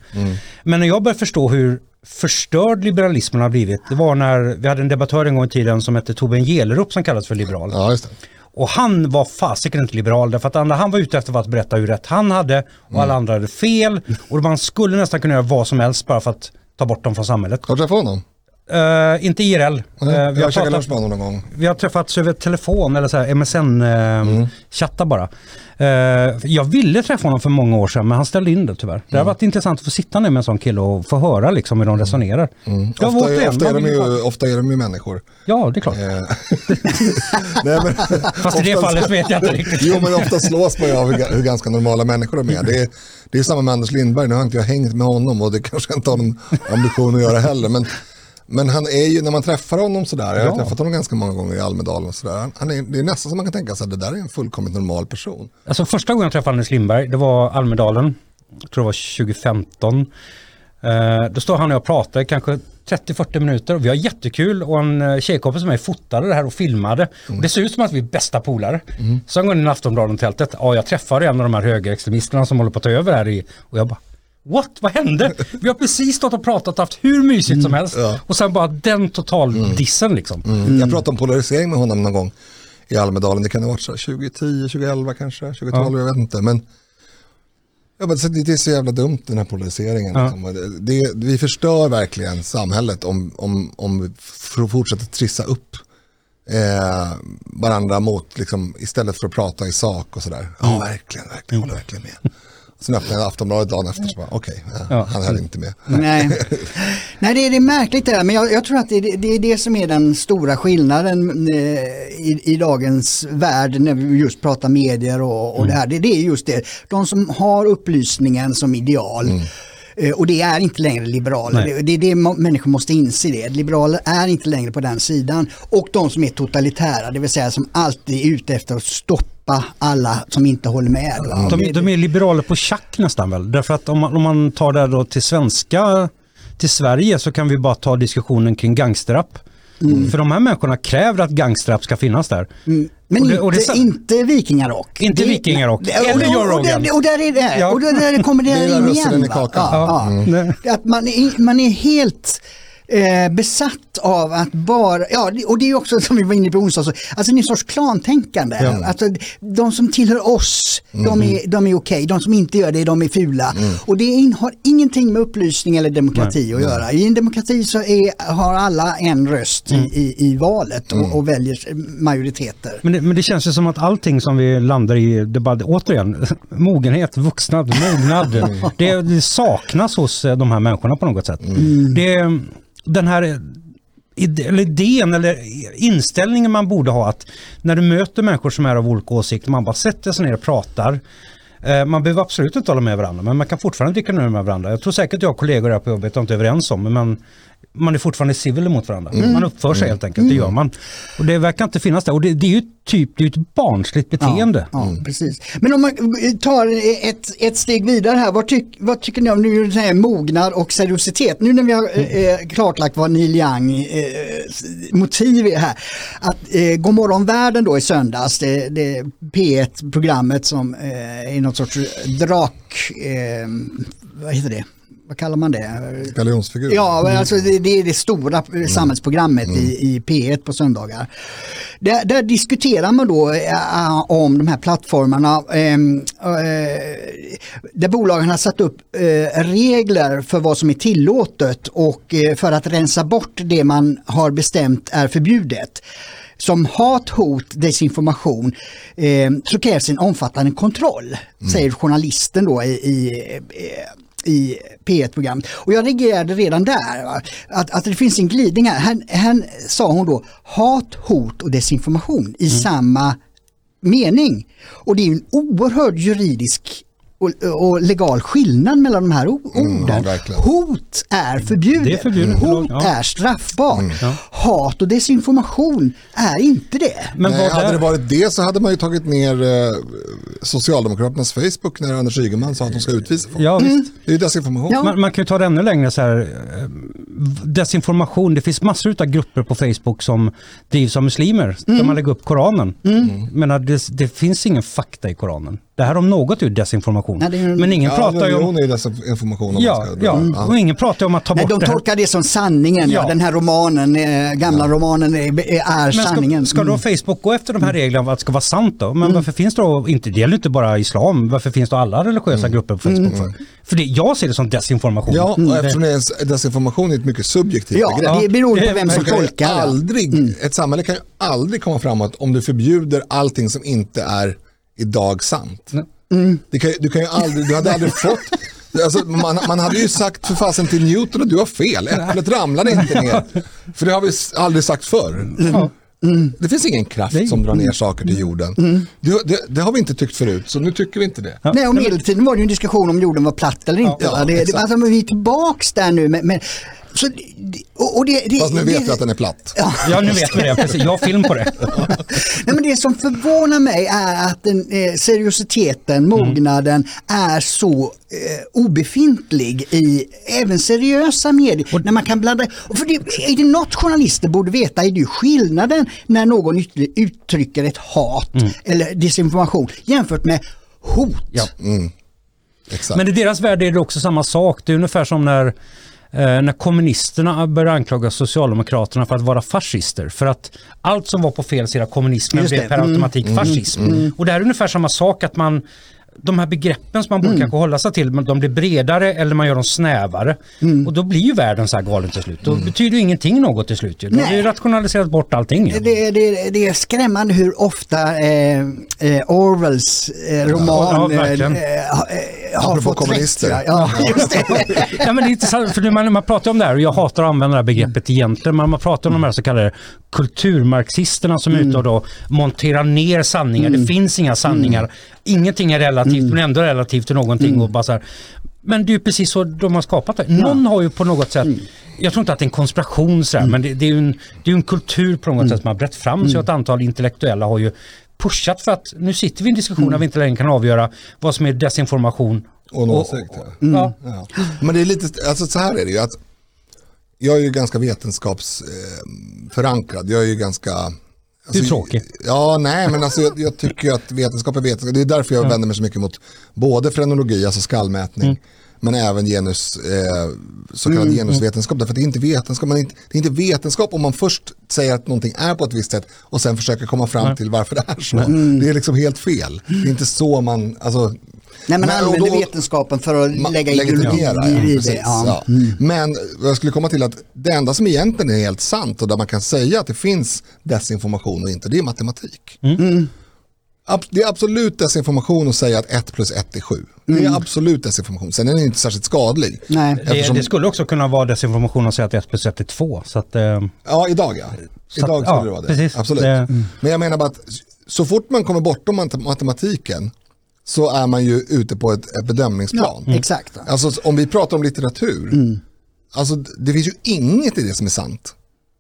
S2: Men när jag började förstå hur förstörd liberalismen har blivit, det var när vi hade en debattör en gång i tiden som hette Torbjörn Gelerup som kallades för liberal.
S3: Ja, just det.
S2: Och han var fasiken inte liberal därför att alla han var ute efter att berätta hur rätt han hade och
S3: Mm.
S2: alla andra hade fel. Och man skulle nästan kunna göra vad som helst bara för att ta bort dem från samhället.
S3: Har du träffat honom?
S2: Eh, inte IRL.
S3: Nej,
S2: Eh, vi, har
S3: käkat lunch med någon gång.
S2: vi har träffats över telefon eller så här MSN-chatta bara. Eh, jag ville träffa honom för många år sedan men han ställde in det tyvärr. Det har varit intressant att få sitta ner med en sån kille och få höra liksom hur de resonerar.
S3: Mm. Ofta,
S2: återigen,
S3: är, ofta, är de
S2: bara-
S3: ju, ofta är de ju människor.
S2: Ja, det är klart.
S3: Nej, men,
S2: Fast i det fallet vet jag inte riktigt.
S3: Jo, men ofta slås man ju av hur, hur ganska normala människor de är. Det är, det är samma med Anders Lindberg, nu har inte jag hängt med honom och det kanske inte har någon ambition att göra heller. Men, men han är ju, när man träffar honom sådär, jag har
S2: Ja.
S3: träffat honom ganska många gånger i Almedalen och sådär. Han är, det är nästan som man kan tänka sig att det där är en fullkomligt normal person.
S2: Alltså första gången jag träffade Anders Lindberg, det var Almedalen. Jag tror det var 2015. Eh, då står han och jag pratar kanske 30-40 minuter och vi har jättekul och en eh, tjejkompis som mig fotade det här och filmade. Och det ser ut som att vi är bästa polare. Sen går jag in i Aftonbladet-tältet. Ja, jag träffade en av de här högerextremisterna som håller på att ta över här i och jag bara What? Vad hände? Vi har precis stått och pratat och haft hur mysigt som helst.
S3: ja.
S2: Och sen bara den total dissen liksom.
S3: Mm. Jag pratade om polarisering med honom någon gång i Almedalen. Det kan ha varit så här 2010, 2011 kanske, 2012, jag vet inte. Men, ja, men det är så jävla dumt den här polariseringen.
S2: Ja.
S3: Liksom. Det, vi förstör verkligen samhället om, om, om vi fortsätter trissa upp eh, varandra mot, liksom, istället för att prata i sak och sådär. Ja, verkligen, verkligen, håller verkligen med. Sen öppnade jag Aftonbladet dagen efter så bara, okej, ja,
S2: Ja.
S3: han höll inte med.
S1: Nej, Nej det, är, det är märkligt det där, men jag, jag tror att det, är- det är det som är den stora skillnaden eh, i, i dagens värld när vi just pratar medier och, och det här. Det, det är just det, de som har upplysningen som ideal. eh, Och det är inte längre liberaler.
S2: Nej.
S1: Det, är det människor måste inse det. Liberaler är inte längre på den sidan. Och de som är totalitära, det vill säga som alltid är ute efter att stoppa alla som inte håller med.
S2: De, de är liberaler på tjack nästan väl? Därför att om man, om man tar det då till svenska, till Sverige så kan vi bara ta diskussionen kring gangsterrap. För de här människorna kräver att gangsterrap ska finnas där.
S1: Mm. Men
S2: Och det- och det
S1: inte, inte vikingarock.
S2: Inte vikingarock. Eller Joe
S1: och-
S2: Rogan.
S1: där- Och där är det.
S2: Ja.
S1: Och där, där kommer det in igen.
S3: i
S1: va?
S3: kakan.
S1: Ja,
S2: Mm.
S1: ja. Att man är, man är helt eh, besatt av att bara, ja och det är också som vi var inne på onsdag, så, alltså det är en sorts klantänkande.
S2: Ja.
S1: Alltså, de som tillhör oss, de är, de är okej, de som inte gör det, de är fula. Och det in, har ingenting med upplysning eller demokrati att göra. I en demokrati så är, har alla en röst i, i, i valet och, och väljer majoriteter.
S2: Men det, men det känns ju som att allting som vi landar i, det bara, återigen, mogenhet, vuxnad, mognad, det, det saknas hos eh, de här människorna på något sätt. Det, den här eller idén eller inställningen man borde ha att när du möter människor som är av olika åsikter, man bara sätter sig ner och pratar. Eh, man behöver absolut inte hålla med varandra, men man kan fortfarande dricka ner med varandra. Jag tror säkert att jag och kollegor här på jobbet är inte överens om, men man är fortfarande civil mot varandra. Man uppför sig helt enkelt, det gör man. Och det verkar inte finnas där. Och det, det är ju typ det är ett barnsligt beteende.
S1: Ja, ja precis. Men om man tar ett, ett steg vidare här, vad, tyck, vad tycker ni om nu här mognad och seriositet? Nu när vi har eh, klartlagt vad Neil Young eh, motiv är här. Att eh, Godmorgon världen då i söndags, det, det P1-programmet som eh, är något sorts drak, eh, vad heter det? Vad kallar man det?
S3: Galjonsfigur.
S1: Ja, men alltså det, det är det stora eh, samhällsprogrammet i, i P1 på söndagar. Där, där diskuterar man då äh, om de här plattformarna ehm, äh, där bolagen har satt upp äh, regler för vad som är tillåtet och äh, för att rensa bort det man har bestämt är förbjudet. Som hat, hot, desinformation eh, så krävs en omfattande kontroll, säger journalisten då i, i i P1-program. Och jag reagerade redan där, va? Att, att det finns en glidning här. här. Här sa hon då hat, hot och desinformation i samma mening. Och det är en oerhörd juridisk och, och legal skillnad mellan de här o- orden.
S3: verkligen.
S1: hot är förbjudet.
S2: Det är förbjudet,
S1: Hot
S2: ja.
S1: är straffbart.
S2: Ja.
S1: Hat och desinformation är inte det.
S2: Men
S3: Nej, hade det varit det så hade man ju tagit ner eh, Socialdemokraternas Facebook när Anders Ygeman sa att de ska utvisa folk.
S2: Ja, visst.
S3: Det är ju desinformation.
S1: Ja.
S2: Man, man kan ju ta det ännu längre så här. eh, Desinformation, det finns massor av grupper på Facebook som drivs av muslimer. Där man lägger upp Koranen.
S1: Mm.
S2: Men det, det finns ingen fakta i Koranen. Det här om något är desinformation.
S1: Nej, det är ju-
S2: Men ingen
S3: Ja,
S2: pratar ju om...
S3: är desinformation om
S2: Ja,
S3: ska
S2: ja,
S3: ja.
S2: och ingen pratar om att ta
S1: Nej,
S2: bort
S1: de
S2: det här.
S1: tolkar det som sanningen, ja. Den här romanen, eh, gamla romanen är, är
S2: Men
S1: sanningen.
S2: ska, ska då
S1: Mm.
S2: Facebook gå efter de här reglerna vad det ska vara sant då? Men varför finns det då, inte, det gäller inte bara islam, varför finns då alla religiösa grupper på Facebook för? För det, jag ser det som desinformation.
S3: Ja,
S2: Mm.
S3: och eftersom det är, desinformation är ett mycket subjektivt
S1: Ja,
S3: begrepp.
S1: det beror på vem som tolkar det.
S3: aldrig, Ett samhälle kan ju aldrig komma framåt om du förbjuder allting som inte är idag sant. Det kan, du, kan ju aldrig, du hade aldrig fått, alltså, man, man hade ju sagt för fasen till Newton att du har fel, äpplet ramlade inte ner. För det har vi aldrig sagt förr. Det finns ingen kraft
S2: Nej.
S3: som drar ner saker till jorden. Det, det, det har vi inte tyckt förut, så nu tycker vi inte det.
S1: Nej, och medeltiden var det ju en diskussion om jorden var platt eller inte.
S3: Ja,
S1: det, alltså, men vi är tillbaks där nu. Men, men, så, och, och det, det,
S3: Fast nu vet
S1: det,
S3: vi att den är platt.
S2: Ja, nu vet vi det. Precis. Jag har film på det.
S1: Nej, men det som förvånar mig är att den, eh, seriositeten, mognaden är så eh, obefintlig i även seriösa medier. när man kan blanda, och för det, är det något journalister borde veta är det skillnaden när någon uttrycker ett hat eller desinformation jämfört med hot.
S2: Ja.
S3: Exakt.
S2: Men i deras värld är det också samma sak. Det är ungefär som när, när kommunisterna började anklaga Socialdemokraterna för att vara fascister. För att allt som var på fel sida kommunismen blev per
S1: Mm.
S2: automatik fascism. Och det här är ungefär samma sak att man de här begreppen som man borde kanske hålla sig till, men de blir bredare eller man gör dem snävare. Och då blir ju världen så här galen till slut. Då betyder ju ingenting något till slut. ju. Då har ju rationaliserat bort allting. ju.
S1: Det, det, det är skrämmande hur ofta eh, eh, Orwells eh, roman
S2: Ja,
S1: eh,
S2: verkligen.
S1: eh, ha- eh, har fått
S3: kommunister.
S1: rätt. Ja, Ja, just det.
S2: Ja, men det är intressant, för man, man pratar om det här och jag hatar att använda det här begreppet egentligen, men man pratar om de här så kallade kulturmarxisterna som är ute och då monterar ner sanningar. Det finns inga sanningar. Ingenting är relativt men ändå relativt till någonting. Och bara så här. Men det är ju precis så de har skapat det. Någon har ju på något sätt, jag tror inte att det är en konspiration så här, men det, det är ju en, det är en kultur på något sätt som har brett fram sig och ett antal intellektuella har ju pushat för att nu sitter vi i en diskussion där vi inte längre kan avgöra vad som är desinformation
S3: Och en åsikt. Ja.
S2: Ja.
S3: Men det är lite, alltså så här är det ju att jag är ju ganska vetenskapsförankrad. Jag är ju ganska...
S2: Du är
S3: alltså,
S2: tråkig.
S3: Ja, nej, men alltså jag, jag tycker att vetenskap är vetenskap. Det är därför jag vänder mig så mycket mot både frenologi, alltså skallmätning,
S2: Mm.
S3: men även genus, eh, så kallad genusvetenskap. Därför att det är inte vetenskap. Man inte, det är inte vetenskap om man först säger att någonting är på ett visst sätt och sen försöker komma fram till varför det är så. Det är liksom helt fel. Det är inte så man, alltså,
S1: Nej,
S3: Men- och
S1: använder
S3: då-
S1: vetenskapen för att
S3: Ma-
S1: lägga
S3: legitimera,
S1: ideologi
S3: ja,
S1: i
S3: precis,
S1: det. Ja.
S3: ja. Men jag skulle komma till att det enda som egentligen är helt sant och där man kan säga att det finns desinformation och inte, det är matematik. Ab- Det är absolut desinformation att säga att 1 plus 1 är 7. Det är absolut desinformation. Sen är den inte särskilt skadlig.
S1: Nej.
S2: Det,
S3: Eftersom-
S2: det skulle också kunna vara desinformation att säga att 1 plus 1 är 2. Så att, eh,
S3: Ja, idag ja.
S2: Att-
S3: Idag skulle
S2: ja,
S3: det vara det.
S2: precis.
S3: Absolut.
S2: Det- mm.
S3: Men jag menar bara att så fort man kommer bortom mat- matematiken så är man ju ute på ett, ett bedömningsplan.
S1: Ja, exakt.
S3: Alltså om vi pratar om litteratur, alltså det finns ju inget i det som är sant.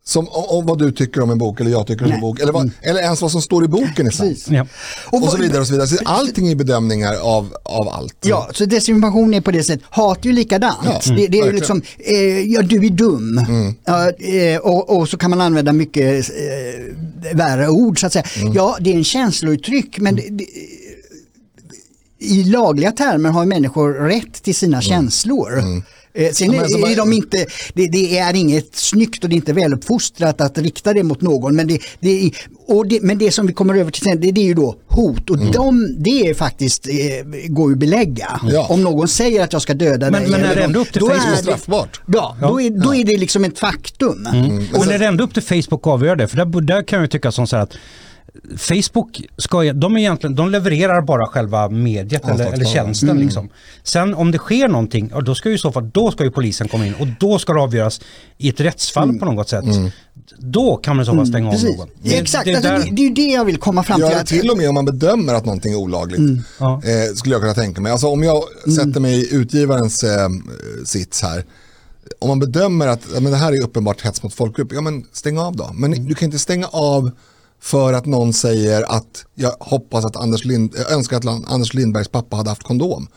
S3: Som om, vad du tycker om en bok eller jag tycker om en bok eller, vad, eller ens vad som står i boken är sant.
S1: Precis.
S2: ja.
S3: Och,
S1: vad-
S3: så vidare och så vidare. Så allting är bedömningar av, av allt.
S1: Ja, så desinformation är på det sättet. Hat är ju likadant.
S3: Ja,
S1: det, det är ju.
S3: Mm.
S1: liksom, eh, ja du är dum. Ja, eh, och, och så kan man använda mycket eh, värre ord så att säga.
S3: Mm.
S1: Ja, det är en känslouttryck men det, det, i lagliga termer har människor rätt till sina känslor. Eh, Sen
S3: Mm. Ja, men alltså,
S1: är, är de inte, det, det är inget snyggt och det är inte väluppfostrat att rikta det mot någon. Men det, det, är- och det, men det som vi kommer över till sen, det, det är ju då hot. Och de, det är faktiskt, eh, går ju att belägga.
S3: Ja.
S1: Om någon säger att jag ska döda
S2: Men-
S1: dig.
S2: men är det ändå upp till
S1: då
S2: Facebook
S1: är
S3: är straffbart.
S1: Ja, då är, då är det liksom ett faktum.
S2: Men är det ändå upp till Facebook att avgöra det? För där, där kan jag tycka som så här att Facebook ska, de, är egentligen, de levererar bara själva mediet eller, eller tjänsten. Liksom. Sen om det sker någonting, ja, då ska ju så fall då ska ju polisen komma in och då ska det avgöras i ett rättsfall på något sätt. Då kan man i så fall stänga av någon. Det-
S1: Exakt,
S2: det är
S1: alltså, det, det är ju det jag vill komma fram till.
S3: det
S1: att-
S3: till och med om man bedömer att någonting är olagligt.
S2: Ja.
S3: Eh, skulle jag kunna tänka mig. Alltså om jag sätter mig i utgivarens eh, sits här. Om man bedömer att ja, men det här är uppenbart hets mot folkgrupp, ja men stäng av då. Men du kan inte stänga av för att någon säger att jag hoppas att Anders Lind, jag önskar att Anders Lindbergs pappa hade haft kondom.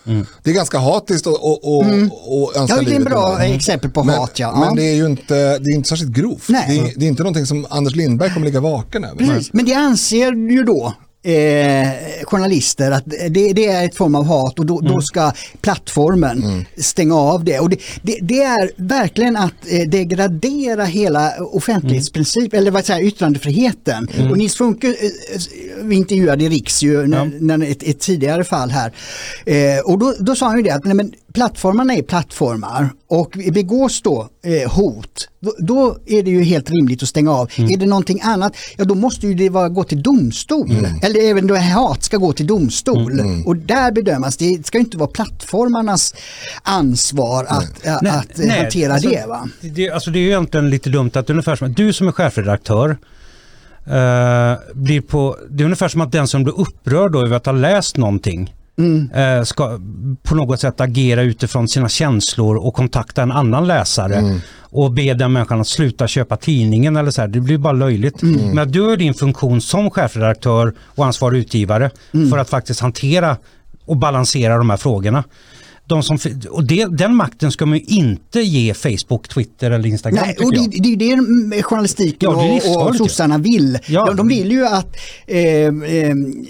S3: Det är ganska hatiskt och, och, och, och önska
S1: Ja, det är en
S3: livet
S1: bra
S3: någon.
S1: exempel på
S3: men,
S1: hat. Ja.
S3: Men
S1: ja.
S3: det är ju inte, det är inte särskilt grovt.
S1: Nej.
S3: Det, är, det är inte någonting som Anders Lindberg kommer ligga vaken över.
S1: Precis. Men det anser ju då eh, journalister att det, det, är ett form av hat och då, mm. då ska plattformen mm. stänga av det. Och det, det, det är verkligen att eh, degradera hela offentlighetsprincipen, mm. eller vad säger yttrandefriheten. Mm. Och Nils Funke, eh, vi intervjuade i Riks ju, när, ja. när ett, ett, tidigare fall här. Eh, och då, då sa han ju det att nej, men, plattformarna är plattformar och begås då eh, hot, då, då, är det ju helt rimligt att stänga av. Mm. Är det någonting annat, ja då måste ju det vara, gå till domstol. Mm. Eller även då hat ska gå till domstol. Mm. mm. Och där bedömas, det ska inte vara plattformarna ansvar att, nej. att, att nej, hantera
S2: alltså,
S1: det, va?
S2: det. Alltså det är ju egentligen lite dumt att ungefär som du som är chefredaktör Uh, blir på, det är ungefär som att den som blir upprörd då över att ha läst någonting mm. uh, ska på något sätt agera utifrån sina känslor och kontakta en annan läsare mm. och be den människan att sluta köpa tidningen eller så här. Det blir bara löjligt. Mm. Men du har din funktion som chefredaktör och ansvarig utgivare mm. för att faktiskt hantera och balansera de här frågorna de som, och det, den makten ska man ju inte ge Facebook, Twitter eller Instagram.
S1: Nej, och det, det är ju det journalistiken ja, och, och sossarna vill. Ja. De, de, vill ju att eh,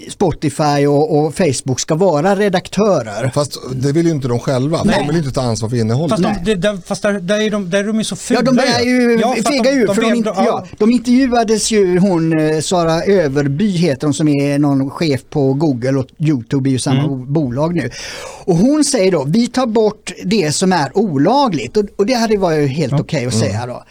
S1: Spotify och, och, Facebook ska vara redaktörer.
S3: Fast det vill ju inte de själva, Nej. de vill inte ta ansvar för innehållet.
S2: Fast, de, de, fast där, där, är de, där är de så fula.
S1: Ja, de är ju ja, fega ur. De, de, ja, de intervjuades ju hon, eh, Sara Överby heter hon som är någon chef på Google och Youtube är ju samma mm. bolag nu. Och hon säger då, vi tar bort det som är olagligt och, och det hade varit helt okej okay att säga då.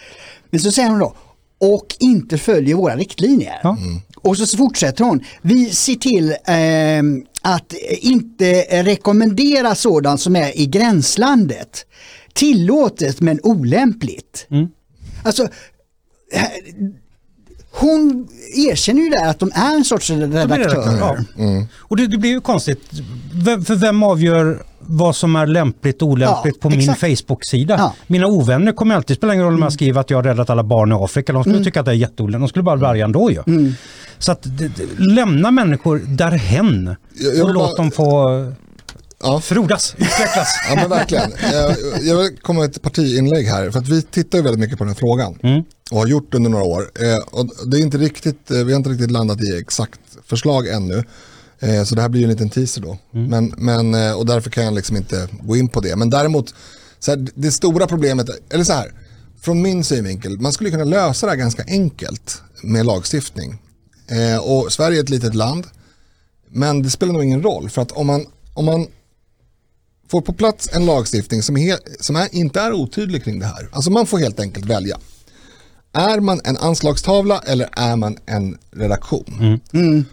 S1: Men så säger hon då, och inte följer våra riktlinjer. Ja. Mm. Och så fortsätter hon, vi ser till eh, att inte rekommendera sådant som är i gränslandet. Tillåtet men olämpligt. Mm. Alltså, hon erkänner ju där att de är en sorts redaktörer. Ja.
S2: Mm. Och det, det, blir ju konstigt, för vem avgör vad som är lämpligt och olämpligt ja, på exakt. min Facebook-sida. Ja. Mina ovänner kommer alltid spela ingen roll om jag mm. skriver att jag har räddat alla barn i Afrika. De skulle mm. tycka att det är jätteolämpligt. De skulle bara bli arga ändå ju. Mm. Så att lämna människor därhen och låt bara... dem få ja. frodas, utvecklas.
S3: Ja men verkligen. Jag, jag vill komma med ett partiinlägg här. För att vi tittar ju väldigt mycket på den här frågan. Mm. Och har gjort under några år. Eh, och det är inte riktigt, eh, vi har inte riktigt landat i exakt förslag ännu. Eh, så det här blir ju en liten teaser då. Mm. Men, men, och därför kan jag liksom inte gå in på det. Men däremot, så här, det stora problemet, eller så här, från min synvinkel, man skulle kunna lösa det här ganska enkelt med lagstiftning. och Sverige är ett litet land, men det spelar nog ingen roll. För att om man, om man får på plats en lagstiftning som, är, som är, inte är otydlig kring det här. Alltså man får helt enkelt välja. Är man en anslagstavla eller är man en redaktion? Mm. Mm.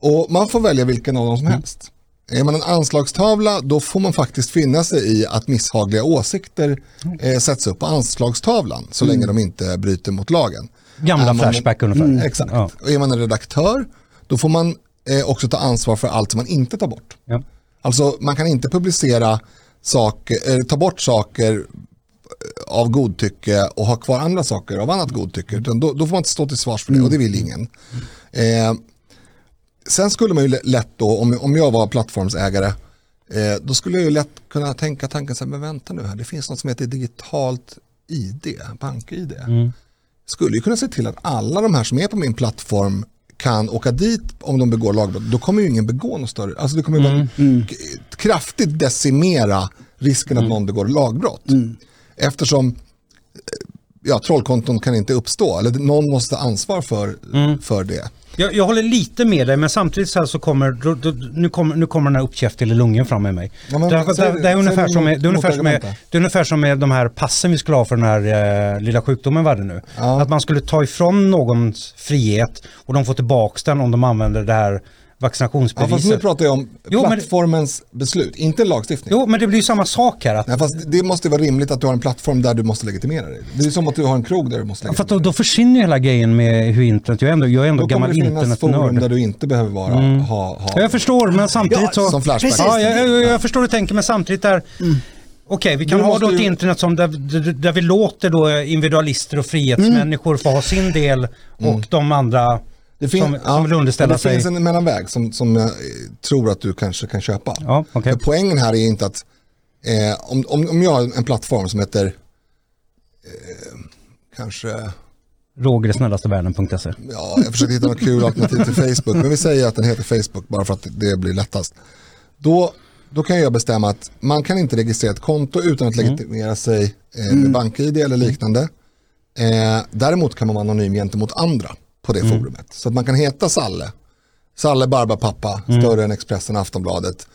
S3: Och man får välja vilken av dem som mm. helst. Är man en anslagstavla då får man faktiskt finna sig i att misshagliga åsikter eh, sätts upp på anslagstavlan så mm. länge de inte bryter mot lagen.
S2: Gamla Flashback ungefär. Mm,
S3: exakt. Ja. Och är man en redaktör då får man eh, också ta ansvar för allt som man inte tar bort. Ja. Alltså man kan inte publicera saker, ta bort saker eh, av godtycke och ha kvar andra saker av annat godtycke. Utan då, då får man inte stå till svars för det och det vill ingen. Eh, sen skulle man ju lätt då, om, om jag var plattformsägare, eh, då skulle jag ju lätt kunna tänka tanken så här, men vänta nu här, det finns något som heter digitalt ID, bank-ID. Mm. Skulle ju kunna se till att alla de här som är på min plattform kan åka dit om de begår lagbrott, då kommer ju ingen begå något större. Alltså det kommer mm. Mm. kraftigt decimera risken att mm. någon begår lagbrott. Mm. Eftersom ja, trollkonton kan inte uppstå, eller någon måste ta ansvar för, mm. för det.
S2: Jag, jag, håller lite med dig men samtidigt så, så kommer, då, då, nu kommer, nu kommer den här uppkäftiga lungen fram med mig. Ja, men, det, det, det, är ungefär som med, det, är ungefär som med, det är ungefär som med de här passen vi skulle ha för den här eh, lilla sjukdomen vad det nu. Ja. Att man skulle ta ifrån någons frihet och de får tillbaka den om de använder det här vaccinationsbeviset.
S3: Ja, fast nu pratar jag om jo, plattformens det... beslut, inte lagstiftning.
S2: Jo, men det blir ju samma sak här. Att...
S3: Nej, fast det måste vara rimligt att du har en plattform där du måste legitimera dig. Det är som att du har en krog där du måste legitimera
S2: dig. För då, då försvinner ju hela grejen med hur internet, jag är ändå, jag är ändå gammal internetnörd. Då kommer det finnas forum
S3: där du inte behöver vara, mm. ha, ha...
S2: Jag förstår, men samtidigt så...
S3: Som Flashback.
S2: Ja, jag, jag, jag förstår hur du tänker, men samtidigt där... Mm. Okej, vi kan ha då ett ju... internet som där, där vi låter då individualister och frihetsmänniskor mm. få ha sin del och mm. de andra det fin- som, som vill underställa
S3: det
S2: sig.
S3: Det finns en mellanväg som, som jag tror att du kanske kan köpa.
S2: Ja, okay.
S3: Poängen här är inte att eh, om, om, om jag har en plattform som heter eh, kanske
S2: Roger snällaste världen.se.
S3: Ja, jag försökte hitta något kul alternativ till Facebook, men vi säger att den heter Facebook bara för att det blir lättast. Då, då kan jag bestämma att man kan inte registrera ett konto utan att legitimera sig eh, med bank-id eller liknande. Eh, däremot kan man vara anonym gentemot andra på det forumet. Så att man kan heta Salle, Salle Barbapappa, större än Expressen Aftonbladet.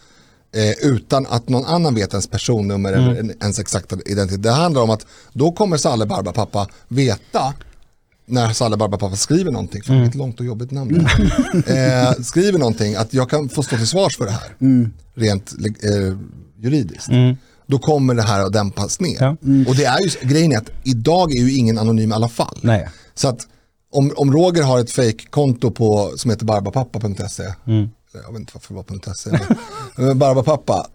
S3: Eh, utan att någon annan vet ens personnummer eller en- ens exakta identitet. Det handlar om att då kommer Salle Barbapappa veta när Salle Barbapapa skriver någonting, för mm. ett långt och jobbigt namn där. eh, skriver någonting, att jag kan få stå till svars för det här, rent eh, juridiskt. Då kommer det här att dämpas ner.
S2: Ja.
S3: Och det är ju, grejen är att idag är ju ingen anonym i alla fall.
S2: Nej.
S3: Så att om, om Roger har ett fake-konto på, som heter barbapappa.se,
S2: Mm.
S3: jag vet inte varför det var .se, men, men barbapappa,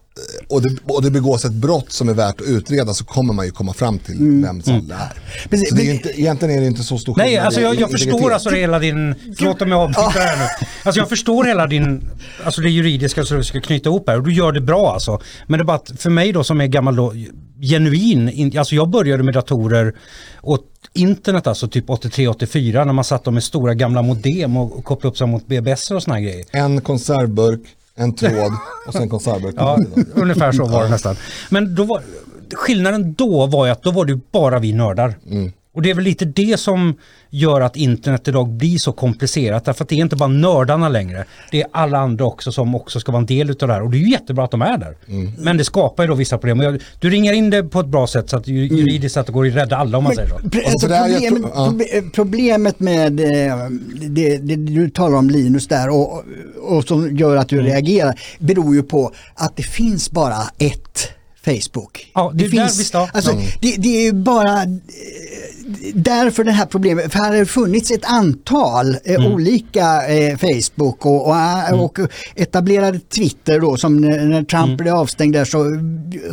S3: och det, och det begås ett brott som är värt att utreda så kommer man ju komma fram till vem Salle är.
S1: Precis,
S3: Så det är inte, egentligen är det inte så stor
S2: Nej,
S3: skillnad
S2: alltså
S3: i-
S2: jag, jag förstår alltså hela din... Förlåt om jag avbryter här nu. Alltså jag förstår hela din... Alltså det juridiska så du ska knyta ihop här och du gör det bra alltså. Men det är bara att för mig då som är gammal då, genuin, in- alltså jag började med datorer och internet alltså typ 83-84 när man satt dem med stora gamla modem och, kopplade upp sig mot BBS och såna här grejer.
S3: En konservburk, en tråd och sen konservburk.
S2: Ja, ungefär så var det nästan. Men då var, skillnaden då var ju att då var det bara vi nördar. Och det är väl lite det som gör att internet idag blir så komplicerat. Därför att det är inte bara nördarna längre. Det är alla andra också som också ska vara en del utav det här. Och det är ju jättebra att de är där. Men det skapar ju då vissa problem. Jag, du ringar in det på ett bra sätt så att ju- juridiskt sett går det att rädda alla om man säger så.
S3: Alltså, det
S1: problemet,
S3: ja.
S1: proble- problemet med eh, det, det du talar om Linus där och, och som gör att
S2: Mm.
S1: du reagerar beror ju på att det finns bara ett Facebook.
S2: Ja, det är där
S1: finns, alltså,
S2: Mm.
S1: det, det är ju bara eh, därför det här problemet, för här har det funnits ett antal eh,
S2: Mm.
S1: olika eh, Facebook och, och, och etablerade Twitter då som när, Trump
S2: Mm.
S1: blev avstängd där så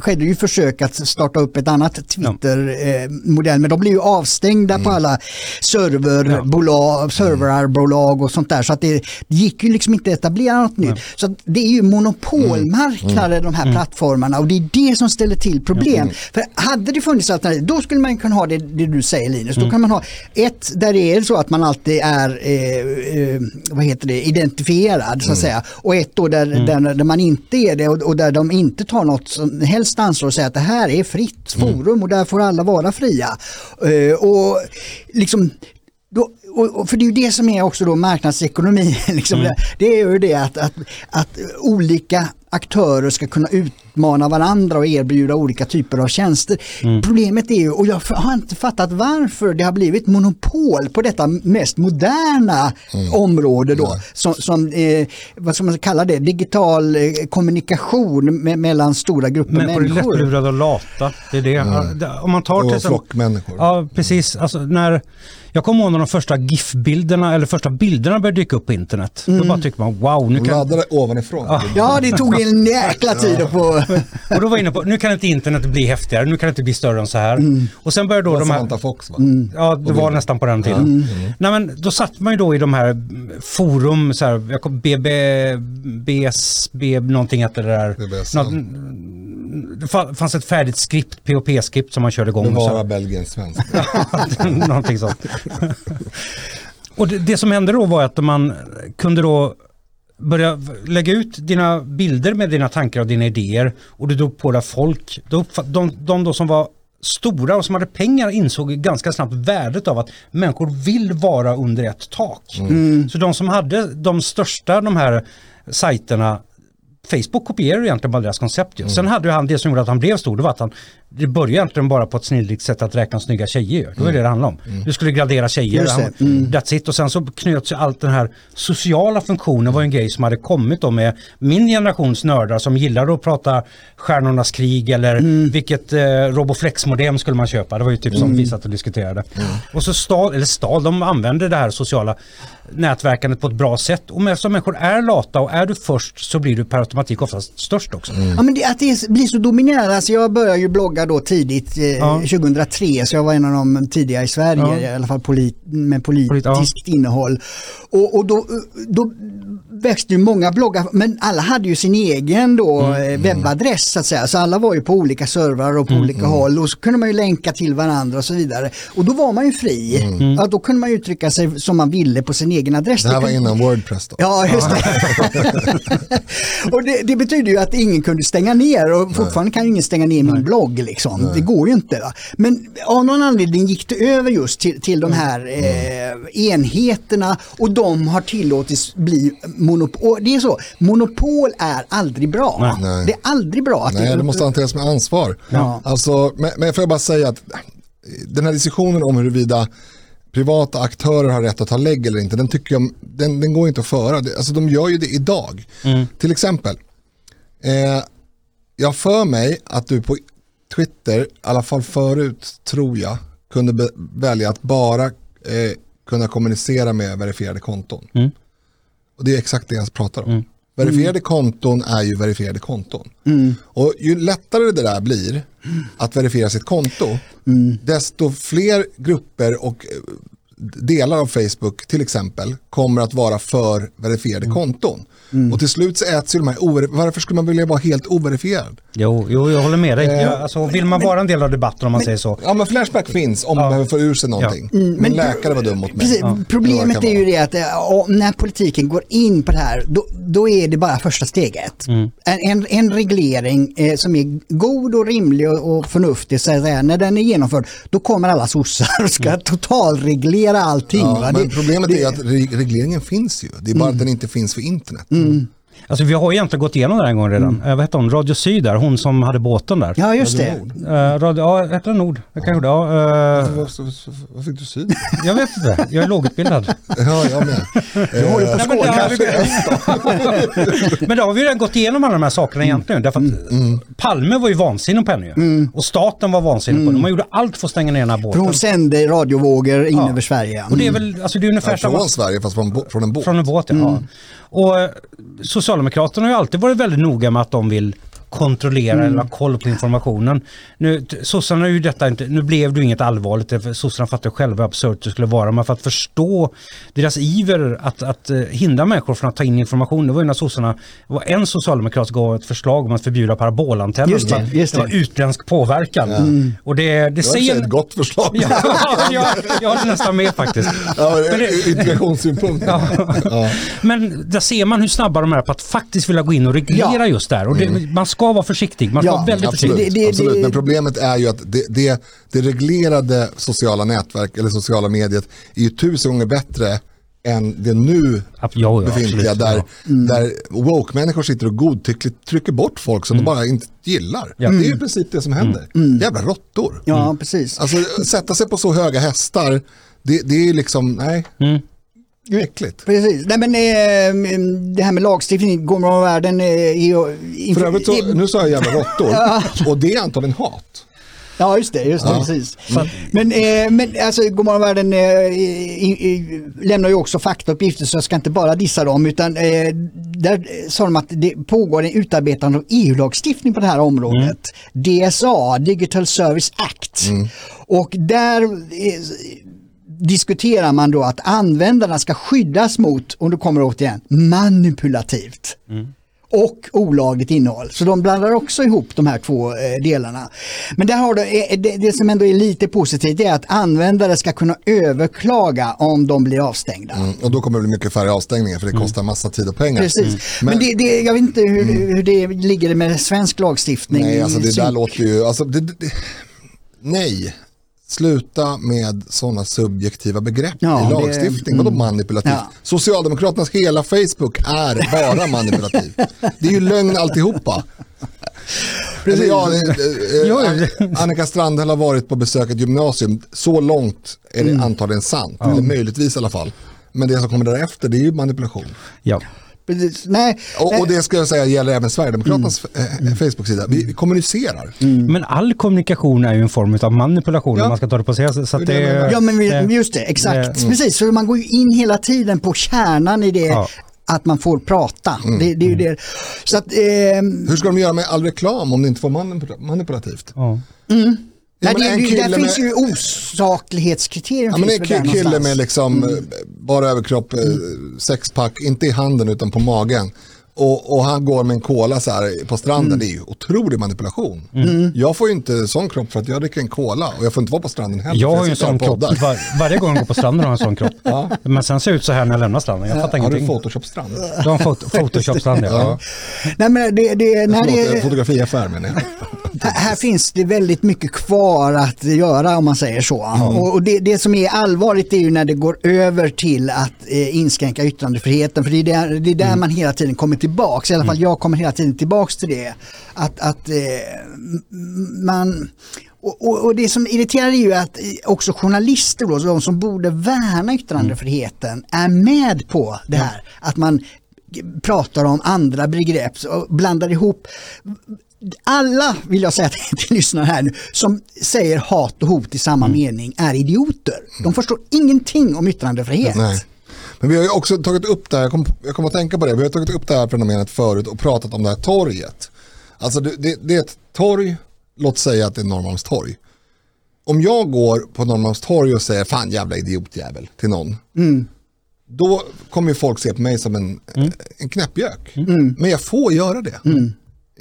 S1: skedde ju försök att starta upp ett annat Twitter-modell men de blev ju avstängda på alla serverbolag, serverbolag och sånt där. Så att det, det gick ju liksom inte att etablera något nytt. Så det är ju monopolmarknader de här plattformarna. Och det är det som ställer till problem. För hade det funnits alternativ då skulle man kunna ha det, det du säger Linus, då kan man ha ett där det är så att man alltid är eh, eh, vad heter det, identifierad så att säga. Och ett då där, där, där man inte är det och, och där de inte tar något som helst ansvar och säger att det här är fritt forum och där får alla vara fria. Eh, och liksom då, och, och för det är ju det som är också då marknadsekonomi. Liksom det, det är ju det att, att, att olika aktörer ska kunna utmana varandra och erbjuda olika typer av tjänster. Problemet är ju, och jag har inte fattat varför det har blivit monopol på detta mest moderna område då, som, som eh, vad ska man kalla det, digital eh, kommunikation me mellan stora grupper
S2: Människor är
S1: människor.
S2: lättlurade och lata. Det är det. Ja, Om man tar till
S3: Och flockmänniskor.
S2: Ja, precis. Alltså, när, jag kommer ihåg när de första GIF-bilderna, eller första bilderna började dyka upp på internet. Då bara tycker man wow, nu kan...
S3: laddade ovanifrån.
S1: Ja, det tog en jäkla tid att få...
S2: Och då var jag inne på, nu kan inte internet bli häftigare, nu kan det inte bli större än så här. Och sen började
S3: Det
S2: då
S3: var
S2: de här...
S3: Samantha Fox va?
S2: Ja, det var nästan på den tiden. Nej, men då satt man ju då i de här forum, så här, jag kom, BB, någonting hette det där. Det fa- fanns ett färdigt skript, POP-skript som man körde igång.
S3: Bevara Belgien svensk.
S2: Någonting sånt. Och det, det som hände då var att man kunde då börja lägga ut dina bilder med dina tankar och dina idéer och du drog på dig folk. Uppfatt- De, de då som var stora och som hade pengar insåg ganska snabbt värdet av att människor vill vara under ett tak. Så de som hade de största de här sajterna Facebook kopierade egentligen bara deras koncept. ju. Sen hade han det som gjorde att han blev stor, det var att han det började egentligen bara på ett snillrikt sätt att räkna snygga tjejer. Det var det det handlade om. Du skulle gradera tjejer. Han- That's it. Och sen så knöts ju allt den här sociala funktionen var en grej som hade kommit då med min generations nördar som gillade att prata Stjärnornas krig eller vilket eh, Roboflex-modem skulle man köpa. Det var ju typ som vi satt och diskuterade. Och så stal, eller stal, de använde det här sociala nätverkandet på ett bra sätt. Och eftersom människor är lata och är du först så blir du per automatik oftast störst också.
S1: Ja, men det, att det blir så dominerande, alltså jag började ju blogga då tidigt, eh,
S2: Ja.
S1: 2003, så jag var en av de tidiga i Sverige,
S2: Ja.
S1: i alla fall polit, med politiskt
S2: Polit- ja.
S1: innehåll. Och, och då, då växte ju många bloggar, men alla hade ju sin egen då,
S2: Mm.
S1: eh, webbadress så att säga. Så alla var ju på olika servrar och på
S2: Mm.
S1: olika håll och så kunde man ju länka till varandra och så vidare. Och då var man ju fri.
S2: Mm.
S1: Ja, då kunde man ju uttrycka sig som man ville på sin egen adress.
S3: Det här var innan Wordpress då.
S1: Ja, just det. och det, det betyder ju att ingen kunde stänga ner och fortfarande kan ju ingen stänga ner min blogg. Liksom. Det går ju inte. Va? Men av någon anledning gick det över just till, till de här eh, enheterna och de har tillåtits bli monopol. Det är så, monopol är aldrig bra.
S3: Nej.
S1: Det är aldrig bra. Att
S3: Nej, det måste hanteras med ansvar.
S1: Ja.
S3: Alltså, men, men får jag bara säga att den här diskussionen om huruvida privata aktörer har rätt att ta lägg eller inte, den tycker jag, den, den går inte att föra. Alltså de gör ju det idag. Till exempel, eh, jag för mig att du på Twitter, i alla fall förut tror jag, kunde välja att bara eh, kunna kommunicera med verifierade konton. Och det är exakt det jag pratar om. Verifierade konton är ju verifierade konton. Och ju lättare det där blir att verifiera sitt konto, desto fler grupper och eh, delar av Facebook till exempel kommer att vara för verifierade konton. Och till slut så äts ju de här Varför skulle man vilja vara helt overifierad?
S2: Jo, jo, jag håller med dig. Ja, alltså, vill man vara en del av debatten om man säger så.
S3: Ja men Flashback finns om man behöver få ur sig någonting. Min läkare var dum mot mig.
S1: Precis,
S3: Ja.
S1: Problemet är ju det att eh, om- när politiken går in på det här, då, då är det bara första steget.
S3: Mm.
S1: En, en, en reglering eh, som är god och rimlig och, och förnuftig, så säga, när den är genomförd, då kommer alla sossar och ska totalreglera allting.
S3: Mm. Ja,
S1: va?
S3: men
S1: Det-
S3: problemet
S1: det-
S3: är att re- regleringen finns ju. Det är bara att den inte finns för internet.
S2: Alltså vi har ju egentligen gått igenom det här en gång redan. Eh, vad hette hon? Radio Syd där, hon som hade båten där.
S1: Ja, just det.
S3: Nord.
S2: Eh, radio, ja, hette den Nord? Det kanske ja, uh,
S3: Vad, fick du syd?
S2: Jag vet inte, jag är lågutbildad.
S3: Ja, jag med.
S1: Du håller på
S2: det har
S1: kanske.
S2: men då har vi redan gått igenom alla de här sakerna egentligen. Därför att Palme var ju vansinnig på henne ju. Och staten var vansinnig på henne. Man gjorde allt för att stänga ner den här
S1: För
S2: båten.
S1: hon sände radiovågor in
S2: Ja.
S1: över Sverige.
S2: Och det är väl, alltså det är ungefär
S3: Ja,
S2: samma...
S3: från Sverige fast från, från en båt.
S2: Från en båt, ja. Och eh, Socialdemokraterna har ju alltid varit väldigt noga med att de vill kontrollera eller ha koll på informationen. Nu, sossarna är ju detta inte, nu blev det ju inget allvarligt, för sossarna fattar själva hur absurt det skulle vara, men för att förstå deras iver att, att eh, hindra människor från att ta in information, det var ju när sossarna, var en socialdemokrat gav ett förslag om att förbjuda parabolantenner,
S1: Just det, just
S2: det var
S1: det.
S2: utländsk påverkan. Och det, det,
S3: Det var
S2: säger...
S3: ett gott förslag.
S2: Ja, jag, jag håller nästan med faktiskt.
S3: Ja,
S2: Men det-
S3: integrationssynpunkt.
S2: Ja. Men där ser man hur snabba de är på att faktiskt vilja gå in och reglera
S1: Ja.
S2: just där. Och det, man ska vara försiktig. Man ska
S1: Ja,
S2: vara väldigt
S3: Absolut,
S2: försiktig.
S1: Det- det-
S3: absolut. men problemet är ju att det, det, det reglerade sociala nätverk eller sociala mediet är ju tusen gånger bättre än det nu
S2: Ja, ja,
S3: befintliga
S2: absolut,
S3: där,
S2: ja.
S3: där woke-människor sitter och godtyckligt trycker bort folk som de bara inte gillar.
S2: Mm. Ja.
S3: Det är ju precis det som händer. Jävla råttor.
S1: Ja, precis.
S3: Alltså sätta sig på så höga hästar, det, det är ju liksom, nej,
S2: Mm.
S3: exakt.
S1: Precis. Nej, men, eh, det här med lagstiftning, går man av världen eh.
S3: För övrigt så, nu sa jag jävla råttor, och det är antagligen hat.
S1: Ja, just det. Just det
S3: Ja.
S1: precis. Men, eh, men alltså, Godmorgonvärlden eh, i, i, lämnar ju också faktauppgifter så jag ska inte bara dissa dem utan eh, där sa de att det pågår en utarbetande av EU-lagstiftning på det här området. DSA, Digital Service Act. Och där eh, diskuterar man då att användarna ska skyddas mot, om du kommer åt igen, manipulativt och olagligt innehåll. Så de blandar också ihop de här två eh, delarna. Men där har du, eh, det, det som ändå är lite positivt är att användare ska kunna överklaga om de blir avstängda.
S3: Mm, och då kommer det bli mycket färre avstängningar för det kostar massa tid och pengar.
S1: Precis. Men,
S3: Men-
S1: det, det, jag vet inte hur, hur det ligger med svensk lagstiftning.
S3: Nej, alltså det där låter ju, alltså, det, det, det, nej. Sluta med sådana subjektiva begrepp
S1: Ja,
S3: i
S1: det-
S3: lagstiftning. Vadå manipulativt?
S1: Ja.
S3: Socialdemokraternas hela Facebook är bara manipulativ. Det är ju lögn alltihopa. Eller, ja, eh, eh, Annika Strandhäll har varit på besök i ett gymnasium. Så långt är det antagligen sant. Eller möjligtvis i alla fall. Men det som kommer därefter det är ju manipulation.
S2: Ja.
S1: Precis. Nej,
S3: Och, och det ska jag säga gäller även Sverigedemokraternas eh, Facebook-sida. Vi kommunicerar.
S2: Men all kommunikation är ju en form av manipulation
S3: Ja.
S2: om man ska ta det på sig. Så att
S3: Det är det
S2: det.
S1: Ja men vi-
S2: det-
S1: just det, exakt.
S3: Mm.
S1: Precis, så man går ju in hela tiden på kärnan i det
S2: Ja.
S1: att man får prata.
S3: Mm.
S1: Det, det är ju det. Så att, ehm,
S3: Hur ska de göra med all reklam om det inte får manipula- manipulativt?
S2: ja.
S1: Nej,
S3: men
S1: det,
S3: en
S1: det, där
S3: kille
S1: finns
S3: med-
S1: ju osaklighetskriterier.
S3: Ja, men en kille
S1: någonstans.
S3: med liksom eh, bara överkropp, eh, sexpack, inte i handen utan på magen. Och, och han går med en cola så här på stranden,
S1: Mm.
S3: det är ju otrolig manipulation. Jag får ju inte sån kropp för att jag dricker en cola och jag får inte vara på stranden heller.
S2: Jag har ju en sån kropp. Var, varje gång jag går på stranden har jag en sån kropp. Men sen ser det ut så här när jag lämnar stranden. Jag fattar
S3: Har du
S2: ingenting.
S3: Photoshop-strand?
S2: Du har en fot- Photoshop-strand ja.
S3: Ja.
S1: Nej, men det, det, när det,
S3: fotografiaffär menar jag.
S1: Här, här finns det väldigt mycket kvar att göra om man säger så. Och, och det, det som är allvarligt är ju när det går över till att eh, inskränka yttrandefriheten. För det är där, det är där man hela tiden kommer tillbaks. I alla fall jag kommer hela tiden tillbaks till det. Att, att eh, man... Och, och, och det som irriterar är ju att eh, också journalister, då, de som borde värna yttrandefriheten, är med på det här. Att man pratar om andra begrepp och blandar ihop alla, vill jag säga till, lyssnarna här nu, som säger hat och hot i samma mening är idioter. De förstår ingenting om yttrandefrihet.
S3: Nej. Men vi har ju också tagit upp det här, jag kom, jag kom att tänka på det, vi har tagit upp det här fenomenet förut och pratat om det här torget. Alltså det, det, det är ett torg, låt säga att det är Norrmalmstorg. Om jag går på Norrmalmstorg och säger fan jävla idiotjävel till någon. Då kommer ju folk se på mig som en, en knäppjök. Men jag får göra det.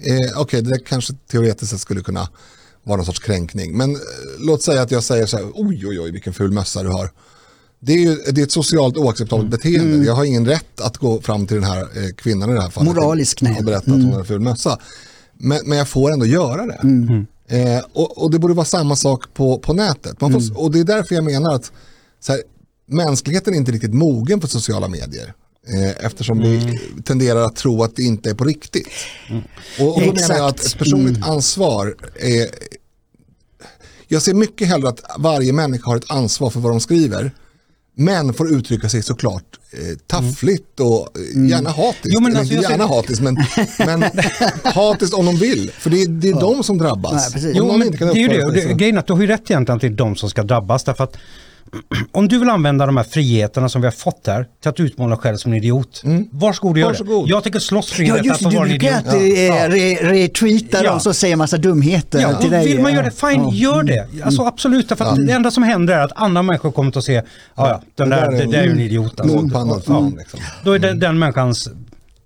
S3: Eh, Okej, det där kanske teoretiskt sett skulle kunna vara någon sorts kränkning. Men eh, låt säga att jag säger så här, oj oj oj vilken ful mössa du har. Det är, ju, det är ett socialt oacceptabelt beteende. Jag har ingen rätt att gå fram till den här eh, kvinnan i det här fallet.
S1: Moraliskt, nej.
S3: Och berätta att hon har en ful mössa. Men, men jag får ändå göra det. Eh, och, och det borde vara samma sak på, på nätet. Man får, Och det är därför jag menar att så här, mänskligheten är inte riktigt mogen för sociala medier. Eh, eftersom vi tenderar att tro att det inte är på riktigt. Och, och då menar jag att ett personligt ansvar är... Jag ser mycket hellre att varje människa har ett ansvar för vad de skriver. Men får uttrycka sig såklart eh, taffligt och eh, gärna hatiskt.
S2: Jo, men alltså,
S3: inte gärna
S2: ser-
S3: hatiskt men, men hatiskt om de vill. För det är, det är de som drabbas.
S1: Nej,
S2: Jo, men det är ju det.
S3: Sig
S2: det grejen är att du har ju rätt egentligen till de som ska drabbas. Därför att om du vill använda de här friheterna som vi har fått här till att utmåla själv som en idiot. Varsågod och gör
S3: Varsågod.
S2: det. Jag tänker slåss för
S1: Ja just
S2: att
S1: du
S2: vara en
S1: brukar
S2: idiot.
S1: alltid eh, re, retweeta
S2: Ja.
S1: dem som säger massa dumheter
S2: Ja,
S1: till dig.
S2: vill man
S1: Ja.
S2: göra det, fine, gör det. Alltså absolut, därför att det enda som händer är att andra människor kommer att se, ja, ja, den
S3: Det
S2: där,
S3: där är
S2: det där är ju en idiot. Alltså.
S3: Fan liksom.
S2: Då är det den människans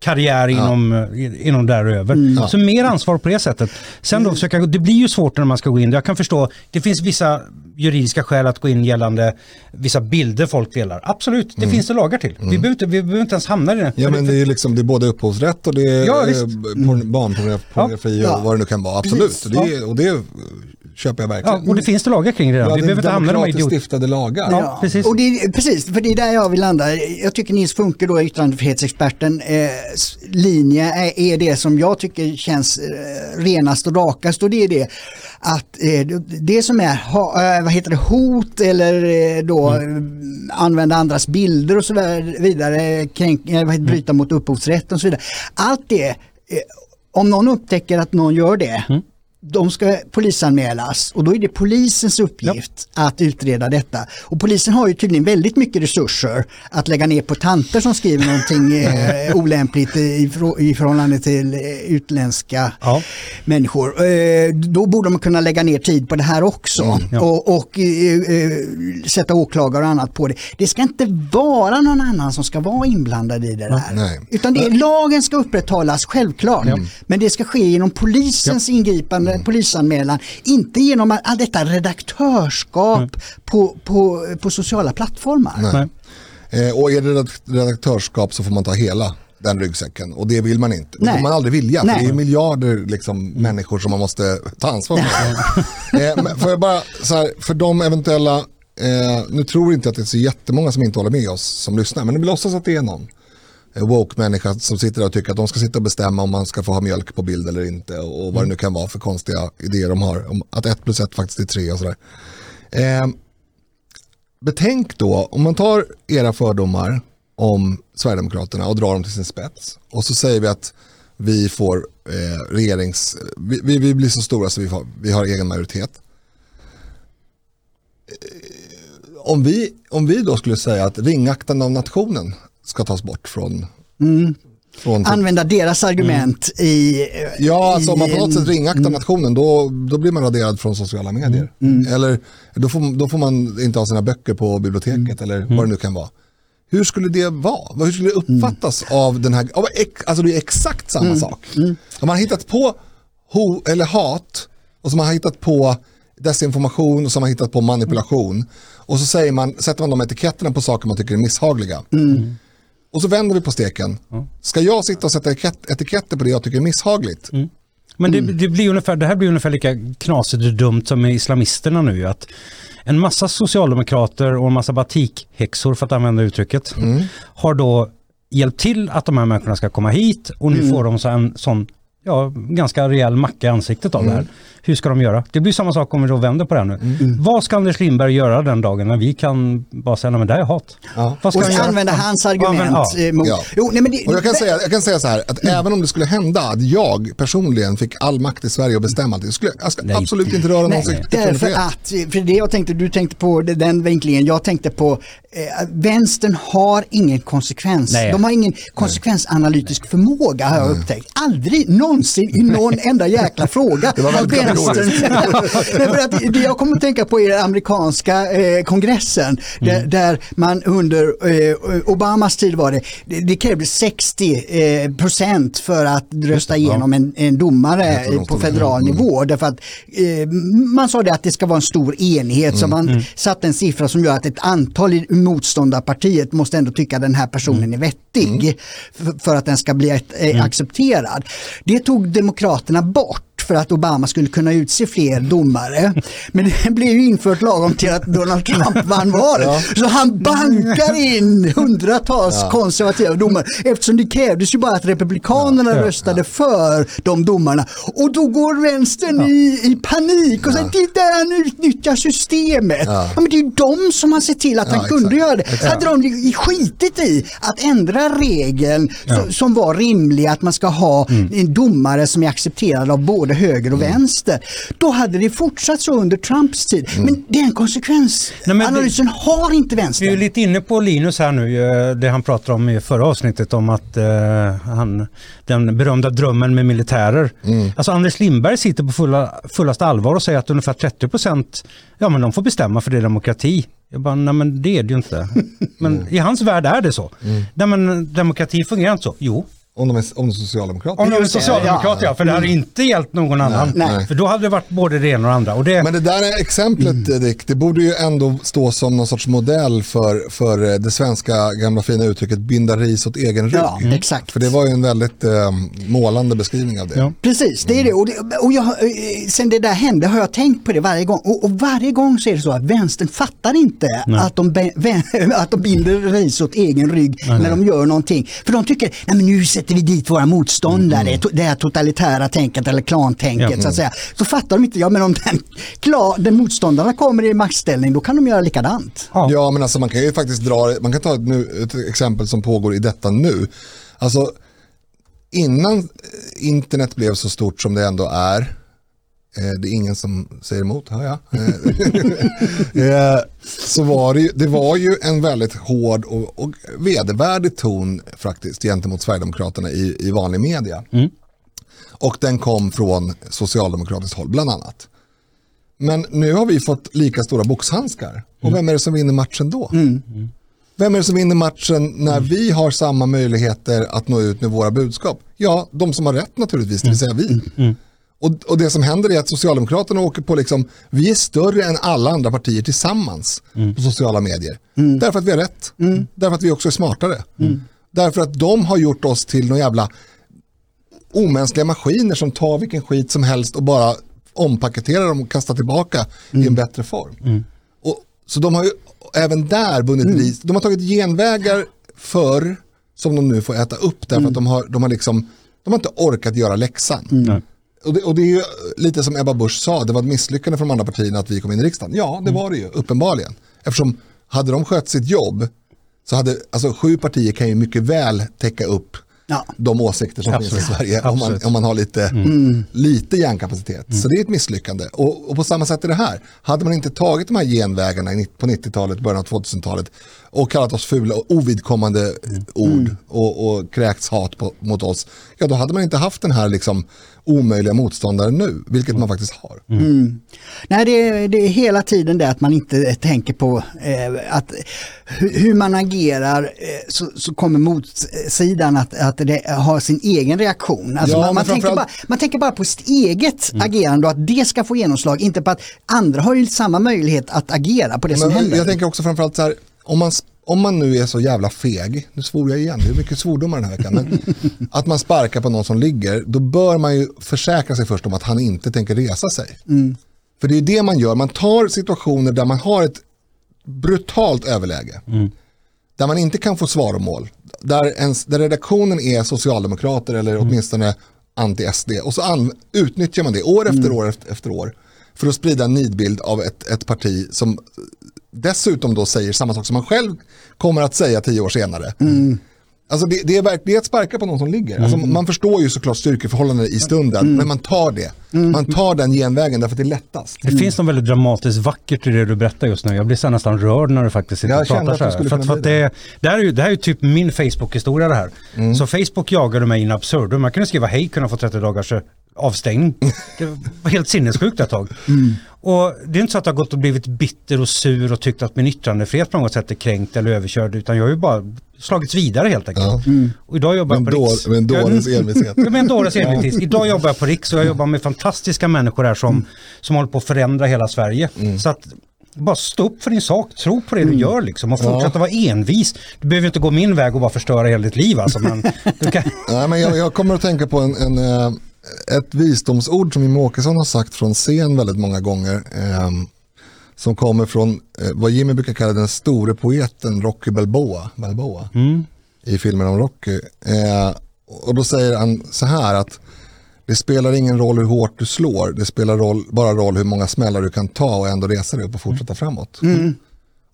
S2: karriär inom, eh, inom där över.
S3: Mm.
S2: Så mer ansvar på det sättet. Sen då försöka, det blir ju svårt när man ska gå in. Jag kan förstå, det finns vissa juridiska skäl att gå in gällande vissa bilder folk delar. Absolut, det finns det lagar till. Vi, behöver inte, vi behöver inte ens hamna i det.
S3: Mm. Ja men det är, liksom, det är både upphovsrätt och det är
S2: Ja,
S3: eh, barnpornografi
S1: Ja.
S3: och vad det nu kan vara. Absolut, och det, är- och det köper jag
S2: Ja,
S3: verkligen.
S2: och det finns det lagar kring det.
S3: Ja,
S2: vi behöver inte i de här
S3: demokratiskt
S2: idiot...
S3: stiftade lagar.
S2: Ja, precis.
S1: Och det är, precis, för det är där jag vill landa. Jag tycker Nils Funke, då, yttrandefrihetsexperten, eh, linje är, är det som jag tycker känns eh, renast och rakast och det är det att eh, det- som är ha, eh, vad heter det, hot eller eh, då
S2: Mm.
S1: eh, använda andras bilder och så där vidare, kränk, eh, heter, bryta mot upphovsrätten och så vidare. Allt det, eh, om någon upptäcker att någon gör det,
S2: Mm.
S1: De ska polisanmälas och då är det polisens uppgift att utreda detta. Och polisen har ju tydligen väldigt mycket resurser att lägga ner på tanter som skriver någonting eh, olämpligt i, i förhållande till eh, utländska
S2: Ja.
S1: människor. Eh, då borde man kunna lägga ner tid på det här också
S2: Mm, ja.
S1: och, och eh, eh, sätta åklagare och annat på det. Det ska inte vara någon annan som ska vara inblandad i det där.
S3: Nej.
S1: Utan det, lagen ska upprätthållas, självklart. Men det ska ske genom polisens ingripande, polisanmälan. Inte genom all, detta redaktörskap på, på, på sociala plattformar.
S2: Nej.
S3: Eh, och är det redak- redaktörskap så får man ta hela den ryggsäcken och det vill man inte. Det
S1: Nej.
S3: får man aldrig vilja, för
S1: Nej.
S3: det är miljarder liksom, människor som man måste ta ansvar för. eh, får jag bara, så här, för de eventuella, eh, nu tror inte att det är så jättemånga som inte håller med oss som lyssnar, men vi låtsas att det är någon woke-människa som sitter där och tycker att de ska sitta och bestämma om man ska få ha mjölk på bild eller inte och, vad det nu kan vara för konstiga idéer de har, om att ett plus ett faktiskt är tre och sådär. Eh, betänk då, om man tar era fördomar om Sverigedemokraterna och drar dem till sin spets. Och så säger vi att vi får eh, regerings... Vi, vi, vi, blir så stora så vi, får, vi har egen majoritet. Eh, om, vi, om vi då skulle säga att ringakten av nationen ska tas bort från...
S1: Mm.
S3: från
S1: Använda deras argument mm. i...
S3: Ja, alltså om man på något sätt ringaktar mm. nationen då, då blir man raderad från sociala medier. Mm. Eller då får, då får man inte ha sina böcker på biblioteket eller vad det nu kan vara. Hur skulle det vara? Hur skulle det uppfattas mm. av den här, alltså det är exakt samma mm. sak. Mm. Om man har hittat på ho, eller hat och som har hittat på desinformation och som har hittat på manipulation och så säger man, sätter man de etiketterna på saker man tycker är misshagliga. Mm. Och så vänder vi på steken. Ska jag sitta och sätta etiketter på det jag tycker är misshagligt?
S2: Mm. Men det, det, blir ungefär, det här blir ungefär lika knasigt och dumt som med islamisterna nu. Att en massa socialdemokrater och en massa batikhäxor för att använda uttrycket mm. har då hjälpt till att de här människorna ska komma hit och nu mm. får de så en sån ja, ganska rejäl macka i ansiktet av mm. det här. Mm. Hur ska de göra? Det blir samma sak om vi då vänder på det här nu. Mm. Vad ska Anders Lindberg göra den dagen när vi kan bara säga, men det här är hat?
S1: Ja. Vad ska och han använda hans argument ja. mot... Ja.
S3: Jo, nej, men det, och jag, kan säga, jag kan säga så här, att mm. även om det skulle hända att jag personligen fick all makt i Sverige att bestämma det, skulle, jag ska nej. absolut inte röra någon
S1: Därför att, för det jag tänkte, du tänkte på den vinklingen, jag tänkte på eh, vänstern har ingen konsekvens. Nej. De har ingen konsekvensanalytisk nej. förmåga har jag upptäckt. Aldrig någonsin i någon enda jäkla fråga har vänstern för att det jag kommer att tänka på är den amerikanska eh, kongressen där, mm. där, man under eh, Obamas tid var det, det, det krävdes 60 eh, procent för att rösta igenom en, en domare på federal mm. nivå. Därför att eh, man sa det att det ska vara en stor enighet mm. så man mm. satte en siffra som gör att ett antal i motståndarpartiet måste ändå tycka att den här personen mm. är vettig mm. för, för, att den ska bli ett, eh, accepterad. Det det tog Demokraterna bort för att Obama skulle kunna utse fler domare. Men det blev ju infört lagom till att Donald Trump vann valet. Ja. Så han bankar in hundratals ja. konservativa domare eftersom det krävdes ju bara att republikanerna ja. röstade för de domarna. Och då går vänstern i, i panik och säger det där han utnyttjar systemet. Ja. men det är ju de som har sett till att han kunde göra det. Exakt. Hade de skitit i att ändra regeln som var rimlig att man ska ha mm. en domare som är accepterad av både höger och mm. vänster. Då hade det fortsatt så under Trumps tid. Mm. Men den konsekvensanalysen har inte vänster.
S2: Vi är lite inne på Linus här nu, eh, det han pratade om i förra avsnittet om att uh, han, den berömda drömmen med militärer. Mm. Alltså Anders Lindberg sitter på fulla, fullast allvar och säger att ungefär 30 procent, ja men de får bestämma för det är demokrati. Jag bara, nej men det är det ju inte. Men mm. i hans värld är det så. Mm. Nej men demokrati fungerar inte så. Jo,
S3: om de är, om de är socialdemokrater?
S2: Om de är socialdemokrater ja, för det hade mm. inte hjälpt någon annan. Nej. För då hade det varit både det ena och det andra. Och det...
S3: Men det där exemplet mm. Dick, det borde ju ändå stå som någon sorts modell för, för eh, det svenska gamla fina uttrycket binda ris åt egen rygg.
S1: Ja, mm. exakt.
S3: För det var ju en väldigt eh, målande beskrivning av det. Ja.
S1: Precis, det är det. Och, det, och jag, eh, sen det där hände har jag tänkt på det varje gång. Och, och varje gång så är det så att vänstern fattar inte att de, be, att de binder ris åt egen rygg Nej. när de gör någonting. För de tycker, nej men nu sätter vi dit våra motståndare, mm. det här totalitära tänket eller klantänket ja. så att säga. Så fattar de inte, ja men om den, klar, den motståndarna kommer i maktställning då kan de göra likadant.
S3: Ja. ja men alltså man kan ju faktiskt dra, man kan ta ett, nu, ett exempel som pågår i detta nu. Alltså innan internet blev så stort som det ändå är det är ingen som säger emot, hör jag. Eh, eh, så var det, ju, det var ju en väldigt hård och, och vedervärdig ton faktiskt gentemot Sverigedemokraterna i, i vanlig media. Mm. Och den kom från socialdemokratiskt håll bland annat. Men nu har vi fått lika stora boxhandskar. Och vem är det som vinner matchen då? Mm. Vem är det som vinner matchen när vi har samma möjligheter att nå ut med våra budskap? Ja, de som har rätt naturligtvis, det vill säga vi. Mm. Och, och, det som händer är att Socialdemokraterna åker på liksom, vi är större än alla andra partier tillsammans mm. på sociala medier. Mm. Därför att vi har rätt. Mm. Därför att vi också är smartare. Mm. Därför att de har gjort oss till några jävla omänskliga maskiner som tar vilken skit som helst och bara ompaketerar dem och kastar tillbaka i en mm. bättre form. Mm. Och, så de har ju även där vunnit mm. De har tagit genvägar för som de nu får äta upp därför att de har, de har liksom de har inte orkat göra läxan och det, och det, är ju lite som Ebba Busch sa, det var ett misslyckande från de andra partierna att vi kom in i riksdagen. Ja, det mm. var det ju, uppenbarligen. Eftersom hade de skött sitt jobb så hade, alltså sju partier kan ju mycket väl täcka upp
S1: Ja.
S3: de åsikter som
S2: Absolut.
S3: finns i Sverige om man, om man har lite,
S1: Mm.
S3: lite hjärnkapacitet. Så det är ett misslyckande. Och, och på samma sätt är det här. Hade man inte tagit de här genvägarna på 90-talet, början av 2000-talet och kallat oss fula och ovidkommande
S1: Mm.
S3: ord och, och kräkts hat på, mot oss, ja då hade man inte haft den här liksom omöjliga motståndaren nu, vilket
S1: Mm.
S3: man faktiskt har.
S1: Nej, det är, det är hela tiden det att man inte tänker på eh, att hur, hur man agerar eh, så, så kommer motsidan att, att det har sin egen reaktion. Alltså
S3: Ja,
S1: man, man, tänker bara, man tänker bara på sitt eget agerande och att det ska få genomslag, inte på att andra har ju samma möjlighet att agera på det som
S3: Men
S1: händer.
S3: jag tänker också framförallt så här, om man, om man nu är så jävla feg, nu svor jag igen, det är mycket svordomar den här veckan, men att man sparkar på någon som ligger, då bör man ju försäkra sig först om att han inte tänker resa sig. För det är det man gör, man tar situationer där man har ett brutalt överläge, där man inte kan få svar och mål, där, ens, där redaktionen är socialdemokrater eller åtminstone anti-SD och så an, utnyttjar man det år efter år efter, efter år för att sprida en nidbild av ett, ett parti som dessutom då säger samma sak som man själv kommer att säga tio år senare. Alltså det, det, är verk, det är att sparka på någon som ligger. Alltså man förstår ju såklart styrkeförhållanden i stunden, men man tar det. Man tar den genvägen därför att det är lättast.
S2: Det finns något väldigt dramatiskt vackert i det du berättar just nu. Jag blir så nästan rörd när du faktiskt sitter
S3: Jag
S2: och
S3: kände
S2: pratar så här. För, för det, det, här är ju, det här är ju typ min Facebook-historia det här. Så Facebook jagade mig in absurdum. Man kunde skriva hej, kunna få 30 dagars eh, avstängning. Det var helt sinnessjukt ett tag. Och det är inte så att jag har gått och blivit bitter och sur och tyckt att min yttrandefrihet på något sätt är kränkt eller överkörd utan jag har ju bara slagits vidare helt enkelt.
S3: Ja.
S2: Och idag jobbar jag på
S3: då,
S2: Riks.
S3: men dåres envishet.
S2: Ja, men dåres envishet. Idag jobbar jag på Riks och jag jobbar med fantastiska människor här som, som håller på att förändra hela Sverige. Så att bara stå upp för din sak, tro på det du gör liksom och fortsätta vara envis. Du behöver inte gå min väg och bara förstöra hela ditt liv alltså. Men kan...
S3: Nej, men jag, jag kommer att tänka på en, en, eh, ett visdomsord som Jimmie Åkesson har sagt från scen väldigt många gånger. Eh, som kommer från eh, vad Jimmy brukar kalla den store poeten Rocky Balboa, Balboa i filmen om Rocky. Eh, och då säger han så här att det spelar ingen roll hur hårt du slår, det spelar roll, bara roll hur många smällar du kan ta och ändå resa dig upp och fortsätta framåt.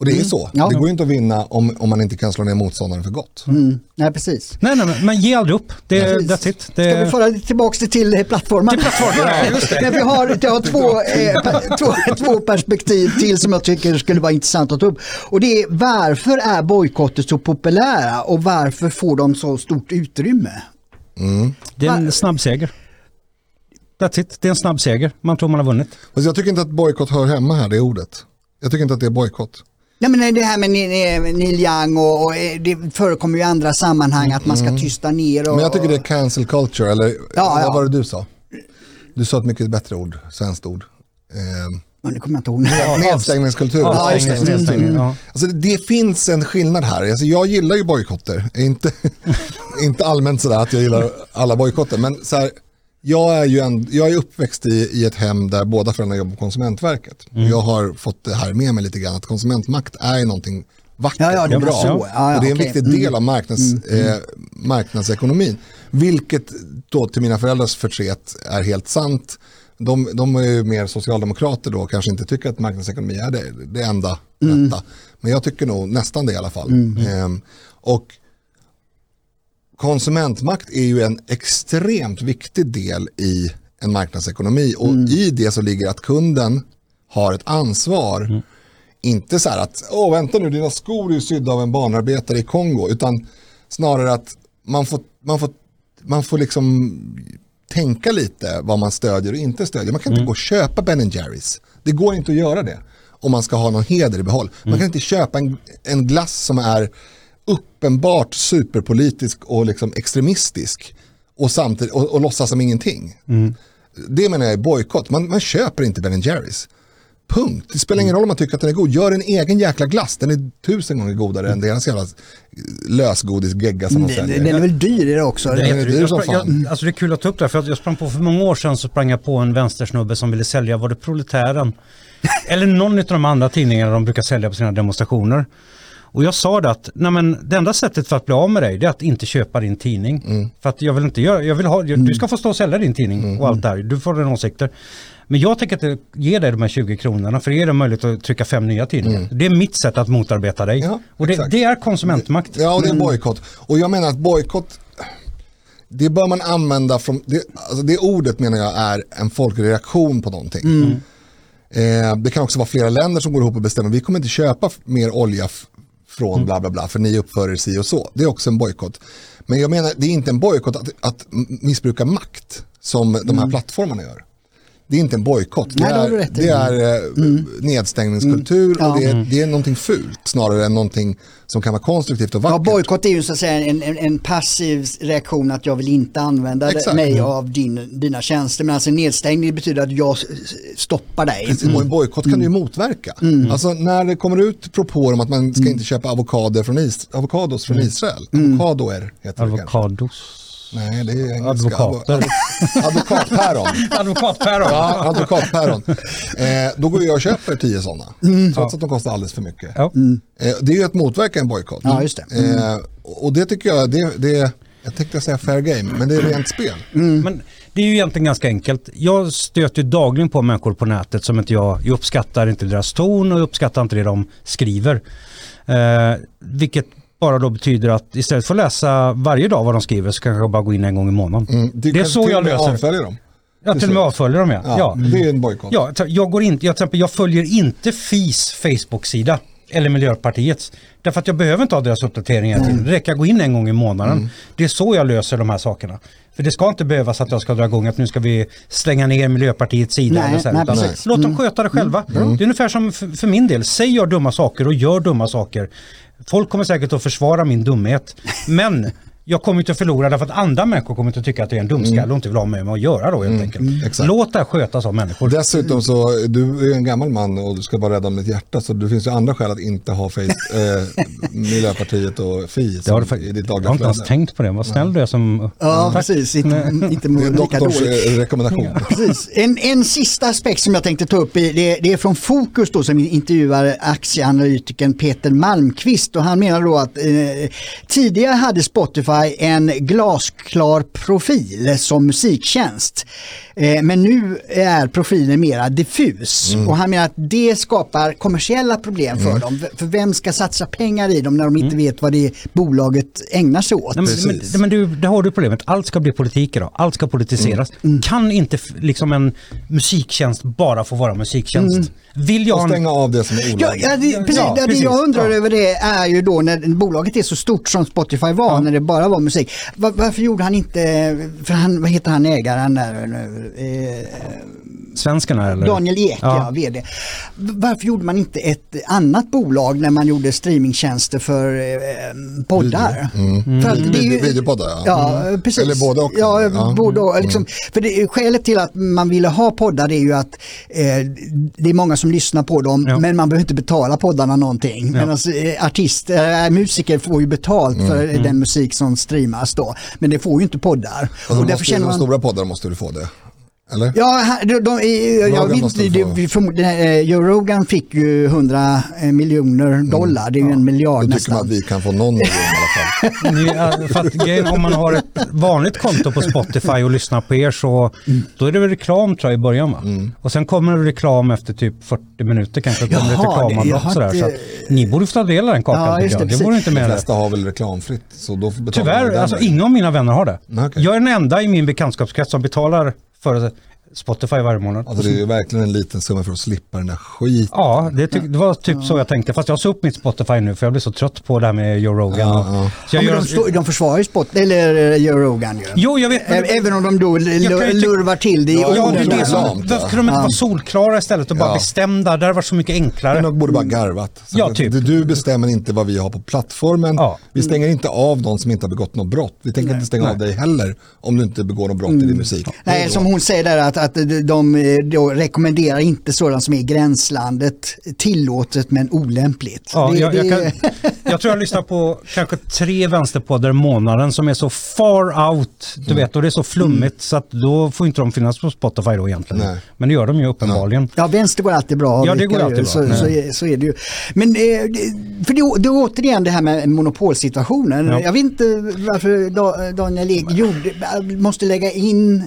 S3: Och det är så,
S1: Ja.
S3: det går ju inte att vinna om, om man inte kan slå ner motståndaren för gott.
S1: Mm. Nej, precis.
S2: Nej, nej, men, men ge aldrig upp. Det, that's it.
S1: Ska vi
S2: Det,
S1: föra det tillbaka det till plattformen?
S2: Till plattformen, ja, just det.
S1: Men vi har, jag har två, eh, två, två perspektiv till som jag tycker skulle vara intressant att ta upp. Och det är varför är bojkotter så populära och varför får de så stort utrymme?
S2: det är en snabb seger. That's it. Det är en snabb seger. Man tror man har vunnit.
S3: Fast jag tycker inte att bojkott hör hemma här, det ordet. Jag tycker inte att det är bojkott.
S1: Nej men det här med Neil Young och, och eh, det förekommer ju i andra sammanhang att man ska tysta ner. Och,
S3: Men jag tycker det är cancel culture, eller
S1: Ja,
S3: vad
S1: ja.
S3: var det du sa? Du sa ett mycket bättre ord, svenskt ord. Eh,
S1: Ja, nu kommer jag inte ihåg.
S3: nedstängningskultur.
S2: Ja,
S1: just det.
S2: stängning, stängning, ja.
S3: Alltså, det finns en skillnad här. Alltså, jag gillar ju bojkotter. Inte, inte allmänt sådär att jag gillar alla bojkotter. Men så här, jag är ju en, jag är uppväxt i, i ett hem där båda föräldrarna jobbar på Konsumentverket.
S1: Mm.
S3: Och Jag har fått det här med mig lite grann. Att konsumentmakt är någonting vackert
S1: Ja, ja, det
S3: och bra.
S1: så. Ja, ja,
S3: och det är en
S1: okej.
S3: viktig del av marknads, Eh, marknadsekonomin. Vilket då till mina föräldrars förtret är helt sant. De, de är ju mer socialdemokrater då, kanske inte tycker att marknadsekonomi är det, det enda rätta. Men jag tycker nog nästan det i alla fall. Ehm, och konsumentmakt är ju en extremt viktig del i en marknadsekonomi och i det så ligger att kunden har ett ansvar. Inte så här att, åh vänta nu, dina skor är ju sydda av en barnarbetare i Kongo, utan snarare att man får, man får, man får liksom tänka lite vad man stödjer och inte stödjer. Man kan inte gå och köpa Ben Jerrys. Det går inte att göra det om man ska ha någon heder i behåll. Man kan inte köpa en, en glass som är uppenbart superpolitisk och liksom extremistisk och, samtidigt, och, och låtsas som ingenting. Det menar jag är bojkott. Man, man köper inte Ben Jerrys. Punkt. Det spelar ingen roll om man tycker att den är god. Gör en egen jäkla glass. Den är tusen gånger godare än deras jävla lösgodisgegga som de
S1: Den,
S3: säljer.
S1: den är väl dyr också?
S3: Det är dyr som fan.
S2: jag, alltså det är kul att ta upp det här, för att jag sprang på för många år sedan så sprang jag på en vänstersnubbe som ville sälja, var det Proletären? Eller någon av de andra tidningarna de brukar sälja på sina demonstrationer. Och jag sa det att nej men, det enda sättet för att bli av med dig det är att inte köpa din tidning.
S3: Mm.
S2: För att jag vill inte göra, jag vill ha, du ska få stå och sälja din tidning
S3: Mm.
S2: och allt det här. Du får dina åsikter. Men jag tänker inte ge dig de här 20 kronorna för det ger dig möjlighet att trycka fem nya tidningar. Det är mitt sätt att motarbeta dig.
S3: Mm. Ja,
S2: och det, det är konsumentmakt.
S3: Ja, och det är en bojkott. Och jag menar att bojkott, det bör man använda från, det, alltså det ordet menar jag är en folklig reaktion på någonting. Eh, det kan också vara flera länder som går ihop och bestämmer, vi kommer inte köpa mer olja från bla bla bla, för ni uppför er si och så. Det är också en bojkott. Men jag menar, det är inte en bojkott att, att missbruka makt som de här plattformarna gör. Det är inte en bojkott, det, är,
S1: du rätt i.
S3: det är eh, nedstängningskultur
S1: Ja.
S3: och det är, det är någonting fult snarare än någonting som kan vara konstruktivt och
S1: Ja,
S3: vackert.
S1: bojkott är ju så att säga en, en, en passiv reaktion att jag vill inte använda
S3: Exakt.
S1: mig
S3: Mm.
S1: av din, dina tjänster. Men alltså nedstängning betyder att jag stoppar dig.
S3: Precis, en bojkott kan du ju motverka. Alltså när det kommer ut propåer om att man ska inte köpa avokader från is, avokados från Israel. Avokadoer heter det kanske. Nej, det är engelska.
S2: Advokater.
S3: Avo- Advokatpäron.
S2: Advokatpäron.
S3: Ja, advokatpäron. Eh, då går jag och köper tio sådana. Trots att de kostar alldeles för mycket.
S2: Ja.
S3: Eh, det är ju att motverka en bojkott.
S1: Ja, just det.
S3: Eh, och det tycker jag, det, det, jag tänkte säga fair game, men det är rent spel.
S2: Men det är ju egentligen ganska enkelt. Jag stöter ju dagligen på människor på nätet som inte jag, jag uppskattar inte deras ton och jag uppskattar inte det de skriver. Eh, vilket bara då betyder att istället för att läsa varje dag vad de skriver så kanske jag bara gå in en gång i månaden.
S3: Mm,
S2: Det är så jag löser det.
S3: avföljer dem.
S2: Jag till och med avföljer dem ja.
S3: Ja,
S2: ja.
S3: Det är en bojkott.
S2: Ja, jag, går in, jag, till exempel, jag följer inte FIs Facebook-sida eller Miljöpartiets. Därför att jag behöver inte ha deras uppdateringar tiden. Det räcker att gå in en gång i månaden. Det är så jag löser de här sakerna. För det ska inte behövas att jag ska dra igång att nu ska vi slänga ner Miljöpartiets sida.
S1: Nej,
S2: eller så här,
S1: nej,
S2: utan. Låt dem sköta det själva. Det är ungefär som för, för min del. Säg jag dumma saker och gör dumma saker. Folk kommer säkert att försvara min dumhet. Men jag kommer inte att förlora därför att andra människor kommer inte att tycka att det är en dumskalle och inte vill ha med mig att göra då helt enkelt.
S3: exakt.
S2: Låt det här skötas av människor.
S3: Dessutom så, du är en gammal man och du ska bara rädda om ditt hjärta så det finns ju andra skäl att inte ha face, eh, Miljöpartiet och Fi
S2: Det har du
S3: i ditt
S2: jag har
S3: dagliga
S2: inte ens tänkt på det. Vad snäll du är som...
S1: Ja,
S2: Tack.
S1: precis. Inte, inte
S3: Det är
S1: mår lika
S3: doktors
S1: dåligt.
S3: eh, rekommendation.
S1: Precis. En, en sista aspekt som jag tänkte ta upp, i, det, det är från Fokus då, som intervjuar aktieanalytikern Peter Malmqvist och han menar då att eh, tidigare hade Spotify en glasklar profil som musiktjänst. Eh, men nu är profilen mera diffus och han menar att det skapar kommersiella problem för dem. För- vem ska satsa pengar i dem när de inte vet vad det bolaget ägnar sig åt?
S2: Nej, men, men, men du, det har du problemet. Allt ska bli politik idag. Allt ska politiseras. Kan inte liksom en musiktjänst bara få vara musiktjänst? Vill jag
S3: Och stänga av det som är
S1: Ja,
S3: olagligt.
S1: ja, det, precis,
S2: Ja,
S1: det,
S2: precis.
S1: jag undrar
S2: Ja.
S1: över det är ju då när bolaget är så stort som Spotify var när det bara var musik. Va- varför gjorde han inte, för han, vad heter han ägaren där nu? Eh,
S2: Svenskarna eller?
S1: Daniel Ek, ja.
S2: Ja.
S1: vd. Varför gjorde man inte ett annat bolag när man gjorde streamingtjänster för eh, poddar? För det ju-
S3: Video- videopoddar, ja.
S1: Ja,
S3: Mm.
S1: precis.
S3: Eller både och.
S1: Ja,
S3: Ja.
S1: både och. Liksom, För det, skälet till att man ville ha poddar är ju att eh, det är många som lyssnar på dem
S2: Ja.
S1: men man behöver inte betala poddarna någonting. Medan eh, artister, äh, musiker får ju betalt för
S3: Mm.
S1: den musik som streamas då. Men det får ju inte poddar.
S3: Och
S1: Och därför
S3: måste,
S1: känner
S3: de
S1: man...
S3: stora poddar måste du få det. Eller?
S1: Ja, de, de, jag vet eh, Joe Rogan fick ju 100 miljoner dollar, det är ju en miljard
S3: Då tycker man
S1: nästan.
S3: att vi kan få någon miljon i alla fall.
S2: Ni, äh, för att om man har ett vanligt konto på Spotify och lyssnar på er så då är det väl reklam tror jag i början va? Och sen kommer det reklam efter typ 40 minuter kanske. Kommer
S1: Jaha,
S2: reklamavbrott
S1: det- jag har
S2: sådär. Så
S1: inte-
S2: att, ni borde få ta del av den kakan
S1: Ja, just det,
S2: Det borde inte
S3: De
S2: med det.
S3: flesta har väl reklamfritt så då
S2: Tyvärr, alltså ingen av mina vänner har det.
S3: Okej.
S2: Jag är den enda i min bekantskapskrets som betalar för Spotify varje månad.
S3: Alltså det är verkligen en liten summa för att slippa den där skiten.
S2: Ja, det, tyck, det var typ så jag tänkte. Fast jag sa upp mitt Spotify nu för jag blir så trött på det här med Joe Rogan.
S3: Ja,
S2: och-
S3: ja.
S2: Så
S1: Ja,
S2: jag gör,
S1: de, står- de försvarar ju Spot, eller eh, Joe Rogan ju.
S2: Jo, jag vet. men-
S1: Även om de då l- lurvar till det i
S3: Ja,
S2: Ja, det är
S1: onödan.
S2: det som,
S3: Lamt,
S2: varför kunde de inte vara solklara istället och bara
S3: Ja.
S2: bestämda? Det hade varit så mycket enklare.
S3: Men de borde bara garvat. Så
S2: Ja, typ.
S3: Du bestämmer inte vad vi har på plattformen.
S2: Ja.
S3: Vi stänger inte av någon som inte har begått något brott. Vi tänker inte stänga av dig heller om du inte begår något brott i din musik. Det är
S1: Nej, som hon säger där att, att de, eh, då rekommenderar inte sådant som är i gränslandet tillåtet men olämpligt.
S2: Ja,
S1: det,
S2: jag,
S1: det,
S2: jag, kan, jag tror jag lyssnar på kanske tre vänsterpoddar i månaden som är så far out, du vet, och det är så flummigt så att då får inte de finnas på Spotify då egentligen.
S3: Nej.
S2: Men det gör de ju uppenbarligen.
S1: Ja, vänster går alltid bra
S2: Ja, det går alltid bra.
S1: Så, så, är, så är det ju. Men eh, det- för det, det är återigen det här med monopolsituationen.
S2: Ja.
S1: Jag vet inte varför Da- Daniel Ek gjorde, måste lägga in, eh,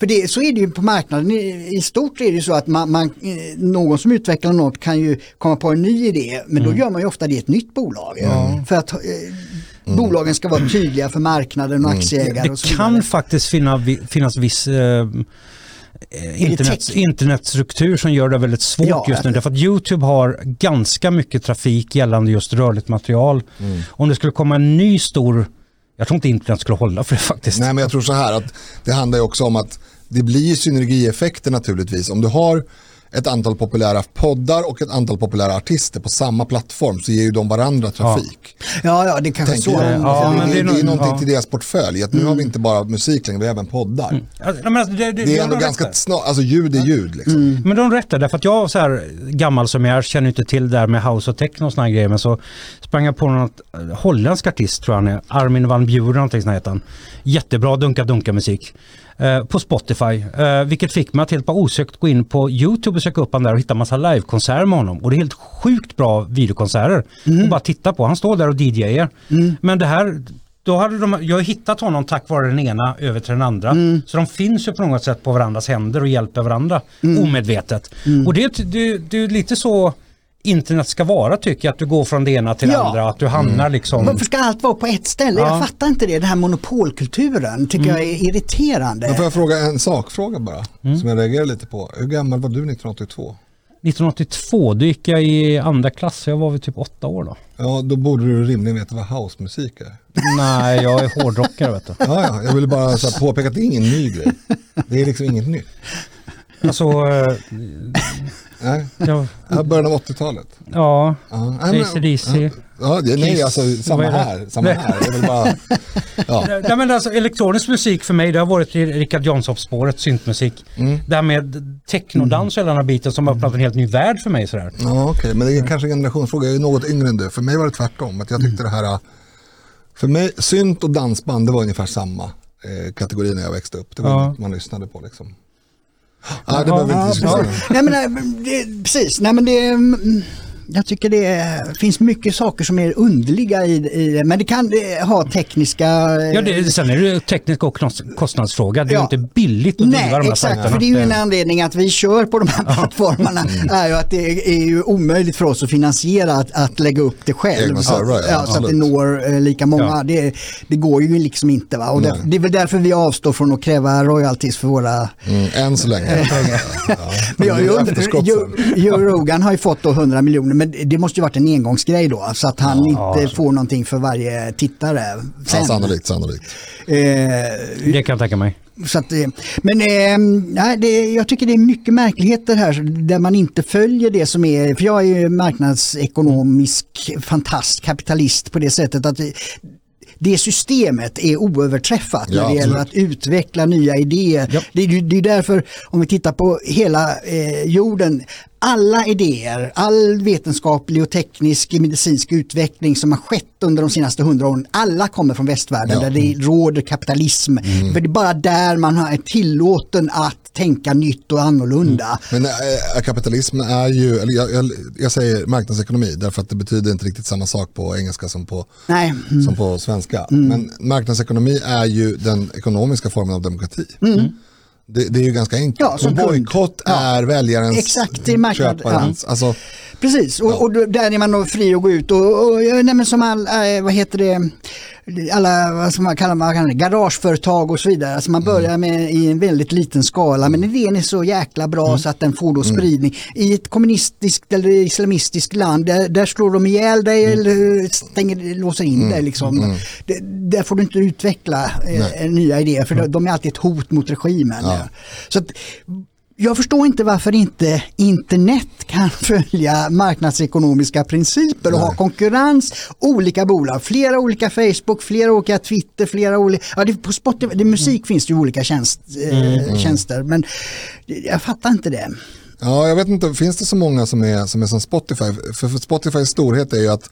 S1: för det, så är det ju på marknaden. I, i stort är det så att man, man, eh, någon som utvecklar något kan ju komma på en ny idé, men
S2: Mm.
S1: då gör man ju ofta det i ett nytt bolag. För att eh, bolagen ska vara tydliga för marknaden och aktieägare och så
S2: Det
S1: vidare.
S2: kan faktiskt finna, finnas viss eh, internet, internetstruktur som gör det väldigt svårt
S1: Ja,
S2: just nu. Därför att YouTube har ganska mycket trafik gällande just rörligt material.
S3: Mm.
S2: Om det skulle komma en ny stor, jag tror inte internet skulle hålla för det faktiskt.
S3: Nej men jag tror så här att det handlar ju också om att det blir synergieffekter naturligtvis. Om du har ett antal populära poddar och ett antal populära artister på samma plattform så ger ju de varandra trafik.
S1: Ja, ja, det kanske
S3: Tänker
S1: så.
S3: jag.
S2: Ja,
S3: det,
S2: men
S3: det,
S2: det är
S3: det är någonting
S2: ja.
S3: till deras portfölj. Att nu har vi inte bara musik längre, vi har även poddar.
S2: Ja, men alltså, det, det,
S3: Det är ändå
S2: nog
S3: ganska snart, alltså ljud är ljud liksom.
S2: Men de rätt där, därför att jag så här gammal som jag är känner inte till det där med house och techno och här grejer. Men så sprang jag på något eh, holländsk artist tror jag han är, Armin van Buren någonting sånt heter han. Jättebra dunka-dunka musik. Eh, på Spotify, eh, vilket fick mig att helt bara osökt gå in på YouTube och söka upp han där och hitta massa livekonserter med honom. Och det är helt sjukt bra videokonserter. Och bara titta på, han står där och DJar. Men det här, då hade de, jag har hittat honom tack vare den ena över till den andra. Så de finns ju på något sätt på varandras händer och hjälper varandra omedvetet. Och det, det, det är lite så internet ska vara tycker jag, att du går från det ena till det
S1: Ja.
S2: andra, att du hamnar liksom...
S1: Varför ska allt vara på ett ställe?
S2: Ja.
S1: Jag fattar inte det. Den här monopolkulturen tycker jag är irriterande.
S3: Men får jag fråga en sakfråga bara, som jag reagerar lite på. Hur gammal var du 1982?
S2: 1982, då gick jag i andra klass, jag var väl typ åtta år då.
S3: Ja, då borde du rimligen veta vad housemusik är.
S2: Nej, jag är hårdrockare vet du.
S3: Ja, ja, jag ville bara så här påpeka att det är ingen ny grej. Det är liksom inget nytt.
S2: Alltså, eh,
S3: Nej,
S2: jag,
S3: ja, början av 80-talet.
S2: ja,
S3: Ja,
S2: AC/DC.
S3: Ja, det, nej, alltså samma här. Samma här. Det är väl bara, ja.
S2: Nej, men alltså, elektronisk musik för mig, det har varit Richard Jonsson-spåret, syntmusik. Det här med technodans och hela den här biten som har öppnat en helt ny värld för mig. Sådär.
S3: Ja, okej, men det är kanske en generationsfråga. Jag är något yngre än du. För mig var det tvärtom. Att jag tyckte det här, för mig, synt och dansband, det var ungefär samma eh, kategori när jag växte upp. Det var
S2: Ja.
S3: man lyssnade på liksom. Ja, det behöver vi inte diskutera.
S1: Nej, men, nej, det, precis. Nej, men det, mm, jag tycker det finns mycket saker som är underliga i, i det. Men det kan eh, ha tekniska... eh,
S2: Ja, det, sen är det teknisk och kostnadsfråga. Det är
S1: Ja.
S2: inte billigt att driva de här
S1: exakt.
S2: sajterna.
S1: För det är ju en anledning att vi kör på de här plattformarna.
S3: Mm.
S1: är ju att det är ju omöjligt för oss att finansiera att, att lägga upp det själv.
S3: Egna
S1: så,
S3: servrar, ja,
S1: ja, så att det når eh, lika många.
S2: Ja.
S1: Det, det går ju liksom inte. Va? Och det, det är väl därför vi avstår från att kräva royalties för våra
S3: Mm, än så länge. ja.
S1: Men jag, jag. Joe, Rogan har ju fått då 100 miljoner men det måste ju varit en engångsgrej då så att han inte får någonting för varje tittare
S3: Ja,
S1: sen.
S3: sannolikt, sannolikt.
S1: eh,
S2: Det kan jag tänka mig.
S1: så att, eh, men eh, nej, det, jag tycker det är mycket märkligheter här där man inte följer det som är, för jag är ju marknadsekonomisk fantast, kapitalist på det sättet att det, systemet är oöverträffat
S3: Ja,
S1: när det gäller att
S3: absolut.
S1: utveckla nya idéer.
S2: Ja.
S1: Det, det är därför, om vi tittar på hela eh, jorden, alla idéer, all vetenskaplig och teknisk medicinsk utveckling som har skett under de senaste hundra åren, alla kommer från västvärlden
S3: Ja.
S1: där det råder kapitalism. För det är bara där man har- är tillåten att tänka nytt och annorlunda.
S3: Men äh, kapitalism är ju, eller jag, jag, jag säger marknadsekonomi därför att det betyder inte riktigt samma sak på engelska som på,
S1: Nej,
S3: som på svenska.
S1: Mm.
S3: Men marknadsekonomi är ju den ekonomiska formen av demokrati. Det, det är ju ganska enkelt.
S1: Mm. Ja,
S3: bojkott
S1: Ja.
S3: är väljarens,
S1: Exakt, marknad-
S3: köparens. Alltså,
S1: Precis, och, och då- där är man då fri att gå ut och, och nej, men som all, eh, vad heter det, alla vad ska man kalla man kallar det, garageföretag och så vidare. Alltså man börjar med i en väldigt liten skala men idén är så jäkla bra så att den får då spridning. I ett kommunistiskt eller islamistiskt land där, där slår de ihjäl dig eller stänger, låser in dig. Liksom. Det, där får du inte utveckla eh, nya idéer för de är alltid ett hot mot regimen.
S3: Ja.
S1: Så att, jag förstår inte varför inte internet kan följa marknadsekonomiska principer och ha konkurrens, olika bolag, flera olika Facebook, flera olika Twitter, flera olika, ja det, på Spotify, det, musik finns det ju olika tjänst, eh, tjänster men jag fattar inte det.
S3: Ja, jag vet inte, finns det så många som är som, är som Spotify? För, för Spotifys storhet är ju att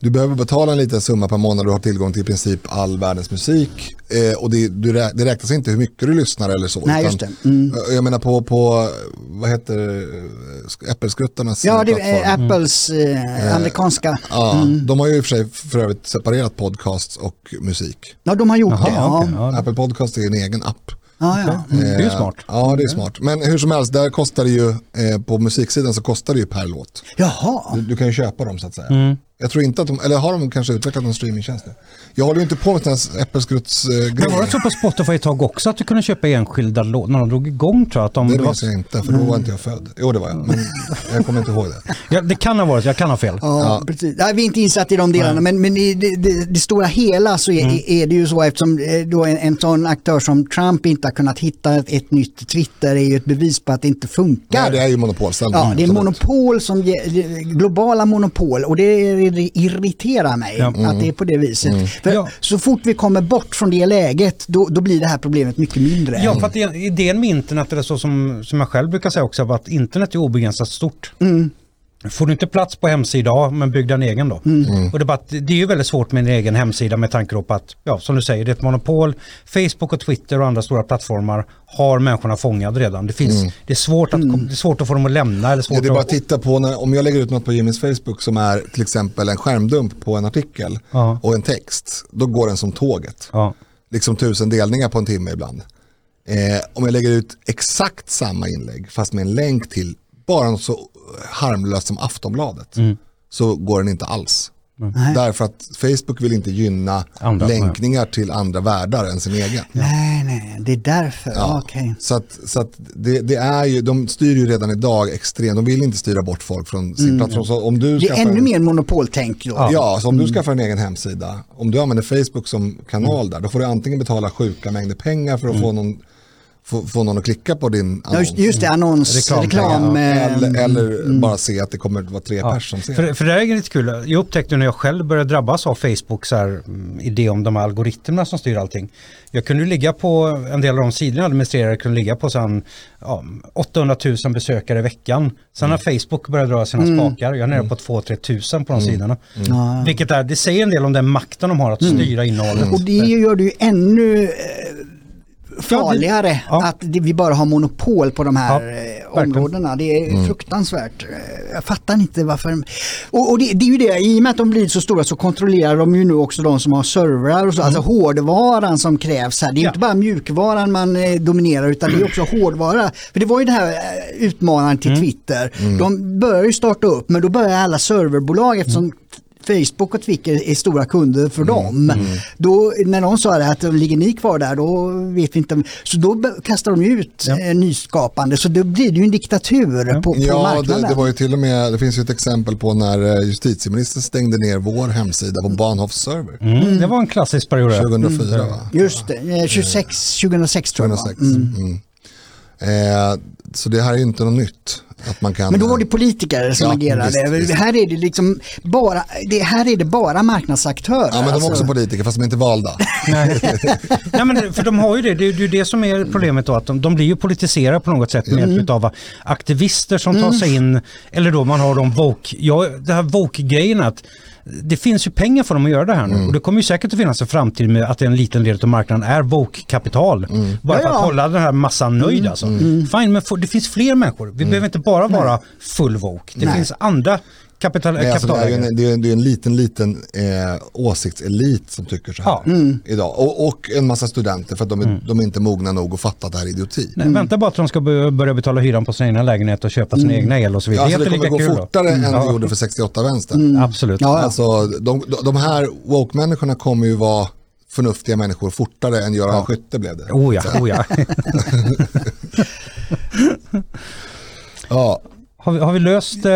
S3: du behöver betala en liten summa per månad och du har tillgång till i princip all världens musik. Eh, och det, du, rä- det räknas inte hur mycket du lyssnar eller så.
S1: Nej,
S3: utan-
S1: just det. Mm.
S3: Jag menar på, på vad heter det, Äppelskruttarnas
S1: Ja, det
S3: plattform.
S1: är Apples eh, amerikanska.
S3: Ja, de har ju i och för sig för övrigt separerat podcasts och musik.
S1: Ja, de har gjort
S2: Jaha,
S1: det. Ja.
S2: ja.
S3: Apple Podcast är en egen app.
S1: Ja, ja.
S2: Mm, Det är ju
S3: Eh,
S2: smart.
S3: Ja, det är smart. Men hur som helst, där kostar det ju, eh, på musiksidan så kostar det ju per låt.
S1: Jaha.
S3: Du, du kan ju köpa dem så att säga. Jag tror inte att de, eller har de kanske utvecklat någon streamingtjänst nu? Jag håller ju inte på med sådana här äppelskruttsgrejer.
S2: Men var det så på Spotify ett tag också att du kunde köpa enskilda låtar? När de drog igång tror jag att de...
S3: Det
S2: det, var,
S3: minns jag inte, för då var inte jag född. Jo, det var jag, men jag kommer inte ihåg det.
S2: ja, det kan ha varit, jag kan ha fel.
S1: Ja, precis. Nej, vi är inte insatta i de delarna men, men i det, det, det stora hela så är,
S2: Mm.
S1: är det ju så eftersom eh, då en, en sån aktör som Trump inte har kunnat hitta ett, ett nytt Twitter är ju ett bevis på att det inte funkar.
S3: Nej, det är ju monopolställning.
S1: Ja, det är monopol som ge- globala monopol och det det irriterar mig
S2: Ja.
S1: att det är på det viset.
S3: Mm.
S2: Ja.
S1: Så fort vi kommer bort från det läget då, då blir det här problemet mycket mindre.
S2: Ja, för att idén med internet är så som, som jag själv brukar säga också, att internet är obegränsat stort. Får du inte plats på hemsida, men bygg din egen då. Och det, är bara, det är ju väldigt svårt med en egen hemsida med tanke på att, ja, som du säger, det är ett monopol. Facebook och Twitter och andra stora plattformar har människorna fångade redan. Det, finns, det, är svårt att, det är svårt att få dem att lämna. Eller svårt
S3: Ja, det är bara
S2: att,
S3: titta på, när, om jag lägger ut något på Jimmys Facebook som är till exempel en skärmdump på en artikel
S2: Ja.
S3: och en text, då går den som tåget.
S2: ja.
S3: Liksom tusen delningar på en timme ibland. Eh, om jag lägger ut exakt samma inlägg fast med en länk till bara något så harmlöst som Aftonbladet så går den inte alls.
S1: Nej.
S3: Därför att Facebook vill inte gynna
S2: Andra,
S3: länkningar till andra världar än sin egen.
S1: Nej, nej, det är därför.
S3: Ja.
S1: Okej.
S3: Så, att, så att det, det är ju, de styr ju redan idag extremt, de vill inte styra bort folk från sin plattform. Så om du
S1: Mm. Det är ännu
S3: en-
S1: mer monopoltänk då.
S3: Ja, så om du skaffar en egen hemsida, om du använder Facebook som kanal där, då får du antingen betala sjuka mängder pengar för att få, någon, få, få någon att klicka på din annons.
S1: just, det, annons,
S2: Reklam,
S1: reklam.
S2: ja.
S3: Eller, eller bara se att det kommer att vara tre
S2: Ja,
S3: pers som ser.
S2: för, för det är lite kul. Jag upptäckte när jag själv började drabbas av Facebook så här, mm, idé om de här algoritmerna som styr allting. Jag kunde ju ligga på en del av de sidorna jag administrerade kunde ligga på sen, ja, 800 000 besökare i veckan. Sen har Facebook börjat dra sina spakar. Jag är nere på 2-3 tusen på de sidorna.
S1: Ja.
S2: Vilket är, det säger en del om den makten de har att styra innehållet.
S1: Och det gör det ju ännu eh, farligare
S2: Ja.
S1: att det, vi bara har monopol på de här
S2: Ja,
S1: eh, områdena. Det är fruktansvärt. Eh, Jag fattar inte varför. Och, och det, det är ju det, i och med att de blir så stora så kontrollerar de ju nu också de som har servrar och så, alltså hårdvaran som krävs här. Det är ju
S2: Ja.
S1: inte bara mjukvaran man eh, dominerar utan det är också hårdvara. För det var ju det här utmanaren till Twitter. De börjar ju starta upp men då börjar alla serverbolag eftersom Facebook och Twitter är stora kunder för dem. Då, när de sa det att ligger ni kvar där då vet vi inte. Så då kastar de ut
S2: Ja.
S1: eh, nyskapande så då blir det ju en diktatur på, på
S3: Ja,
S1: marknaden.
S3: det, det var ju till och med, det finns ju ett exempel på när eh, justitieministern stängde ner vår hemsida på Bahnhofs server.
S2: Mm, det var en klassisk period.
S3: 2004 va?
S1: Just det, eh, 26, 2006 tror jag det var.
S3: 2006. Mm. Eh, så det här är ju inte något nytt. Att man kan,
S1: Men då var det politiker som
S3: Ja,
S1: agerade.
S3: visst, visst.
S1: Här är det liksom bara, det, här är det bara marknadsaktörer.
S3: Ja men de är
S1: alltså.
S3: också politiker fast de är inte valda.
S2: Nej. Nej, men det- för de har ju det. Det är ju det som är problemet då. Att de, de blir ju politiserade på något sätt med
S1: Mm.
S2: hjälp av aktivister som tar sig in. Eller då man har de woke. Ja, det här woke-grejen att det finns ju pengar för dem att göra det här nu.
S3: Mm.
S2: Och det kommer ju säkert att finnas en framtid med att en liten del av marknaden är woke-kapital.
S3: Mm.
S2: Bara
S1: Ja,
S2: för att
S1: ja.
S2: hålla den här massan nöjd alltså. Fine, men för, det finns fler människor. Vi behöver inte bara vara full woke. Det
S1: Nej.
S2: finns andra kapital,
S3: Nej, alltså, det, är en, det, är, det är en liten, liten eh, åsiktselit som tycker så här
S2: Ja. Mm.
S3: idag. Och, och en massa studenter för att de är, de är inte mogna nog att fatta att det här är idioti.
S2: Nej, Vänta bara att de ska börja betala hyran på sin egna lägenhet och köpa sin egna el och så vidare.
S3: Ja, alltså, det
S2: är inte
S3: kommer gå
S2: kul då.
S3: fortare än
S2: Ja.
S3: det gjorde för 68 vänster.
S2: Absolut.
S1: Ja, ja.
S3: Alltså, de, de, här woke-människorna kommer ju vara förnuftiga människor fortare än Göran Skytte blev det.
S2: Oh ja, oh ja.
S3: Ja,
S2: Har vi, har vi löst... Eh...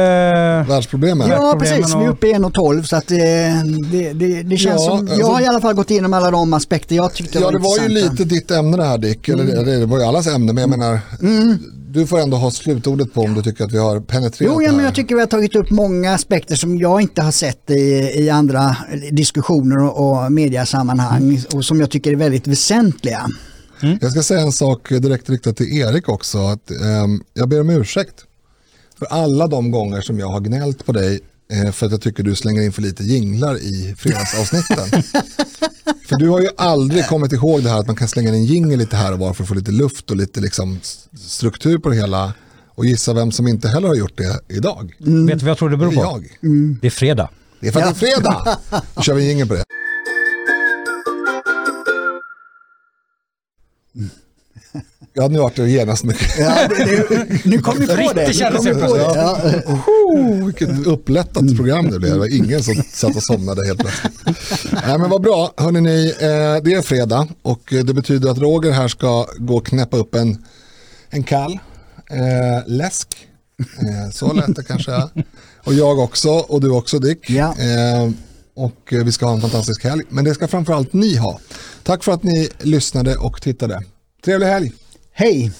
S3: världsproblemen.
S1: Ja precis, vi är
S2: och-
S1: uppe i 1,12 så att det, det, det, det känns
S3: Ja,
S1: som,
S3: alltså-
S1: jag har i alla fall gått igenom alla de aspekter jag tyckte
S3: Ja, det var ju lite ditt ämne det här Dick, eller det, det var ju allas ämne, men jag menar, du får ändå ha slutordet på om du tycker att vi har penetrerat
S1: Jo, ja, men jag tycker vi har tagit upp många aspekter som jag inte har sett i, i andra diskussioner och, och mediasammanhang och som jag tycker är väldigt väsentliga.
S3: Jag ska säga en sak direkt riktat till Erik också. Att, ehm, jag ber om ursäkt för alla de gånger som jag har gnällt på dig eh, för att jag tycker du slänger in för lite jinglar i fredagsavsnitten. för du har ju aldrig kommit ihåg det här att man kan slänga in en jingel lite här och var för att få lite luft och lite liksom struktur på det hela. Och gissa vem som inte heller har gjort det idag.
S2: Vet du vad jag tror det
S3: Det
S2: beror
S3: är
S2: på?
S3: jag.
S2: Det är fredag.
S3: Det är för att det är fredag. Då kör vi en jingel på det. Ja, nu vart det genast mycket.
S1: Ja, det, det, nu kom vi på det.
S2: Riktigt
S1: Nu kom vi
S2: kändes
S1: på
S2: det.
S1: Ja.
S3: Oh, vilket upplättat program det blev. Det var ingen som satt och somnade helt plötsligt. Nej, men vad bra. Hörrni, ni, eh, det är fredag och det betyder att Roger här ska gå och knäppa upp en, en kall eh, läsk. Eh, så lät det kanske. Och jag också och du också Dick.
S1: Ja.
S3: Eh, och vi ska ha en fantastisk helg. Men det ska framförallt ni ha. Tack för att ni lyssnade och tittade. Trevlig helg.
S1: Hej!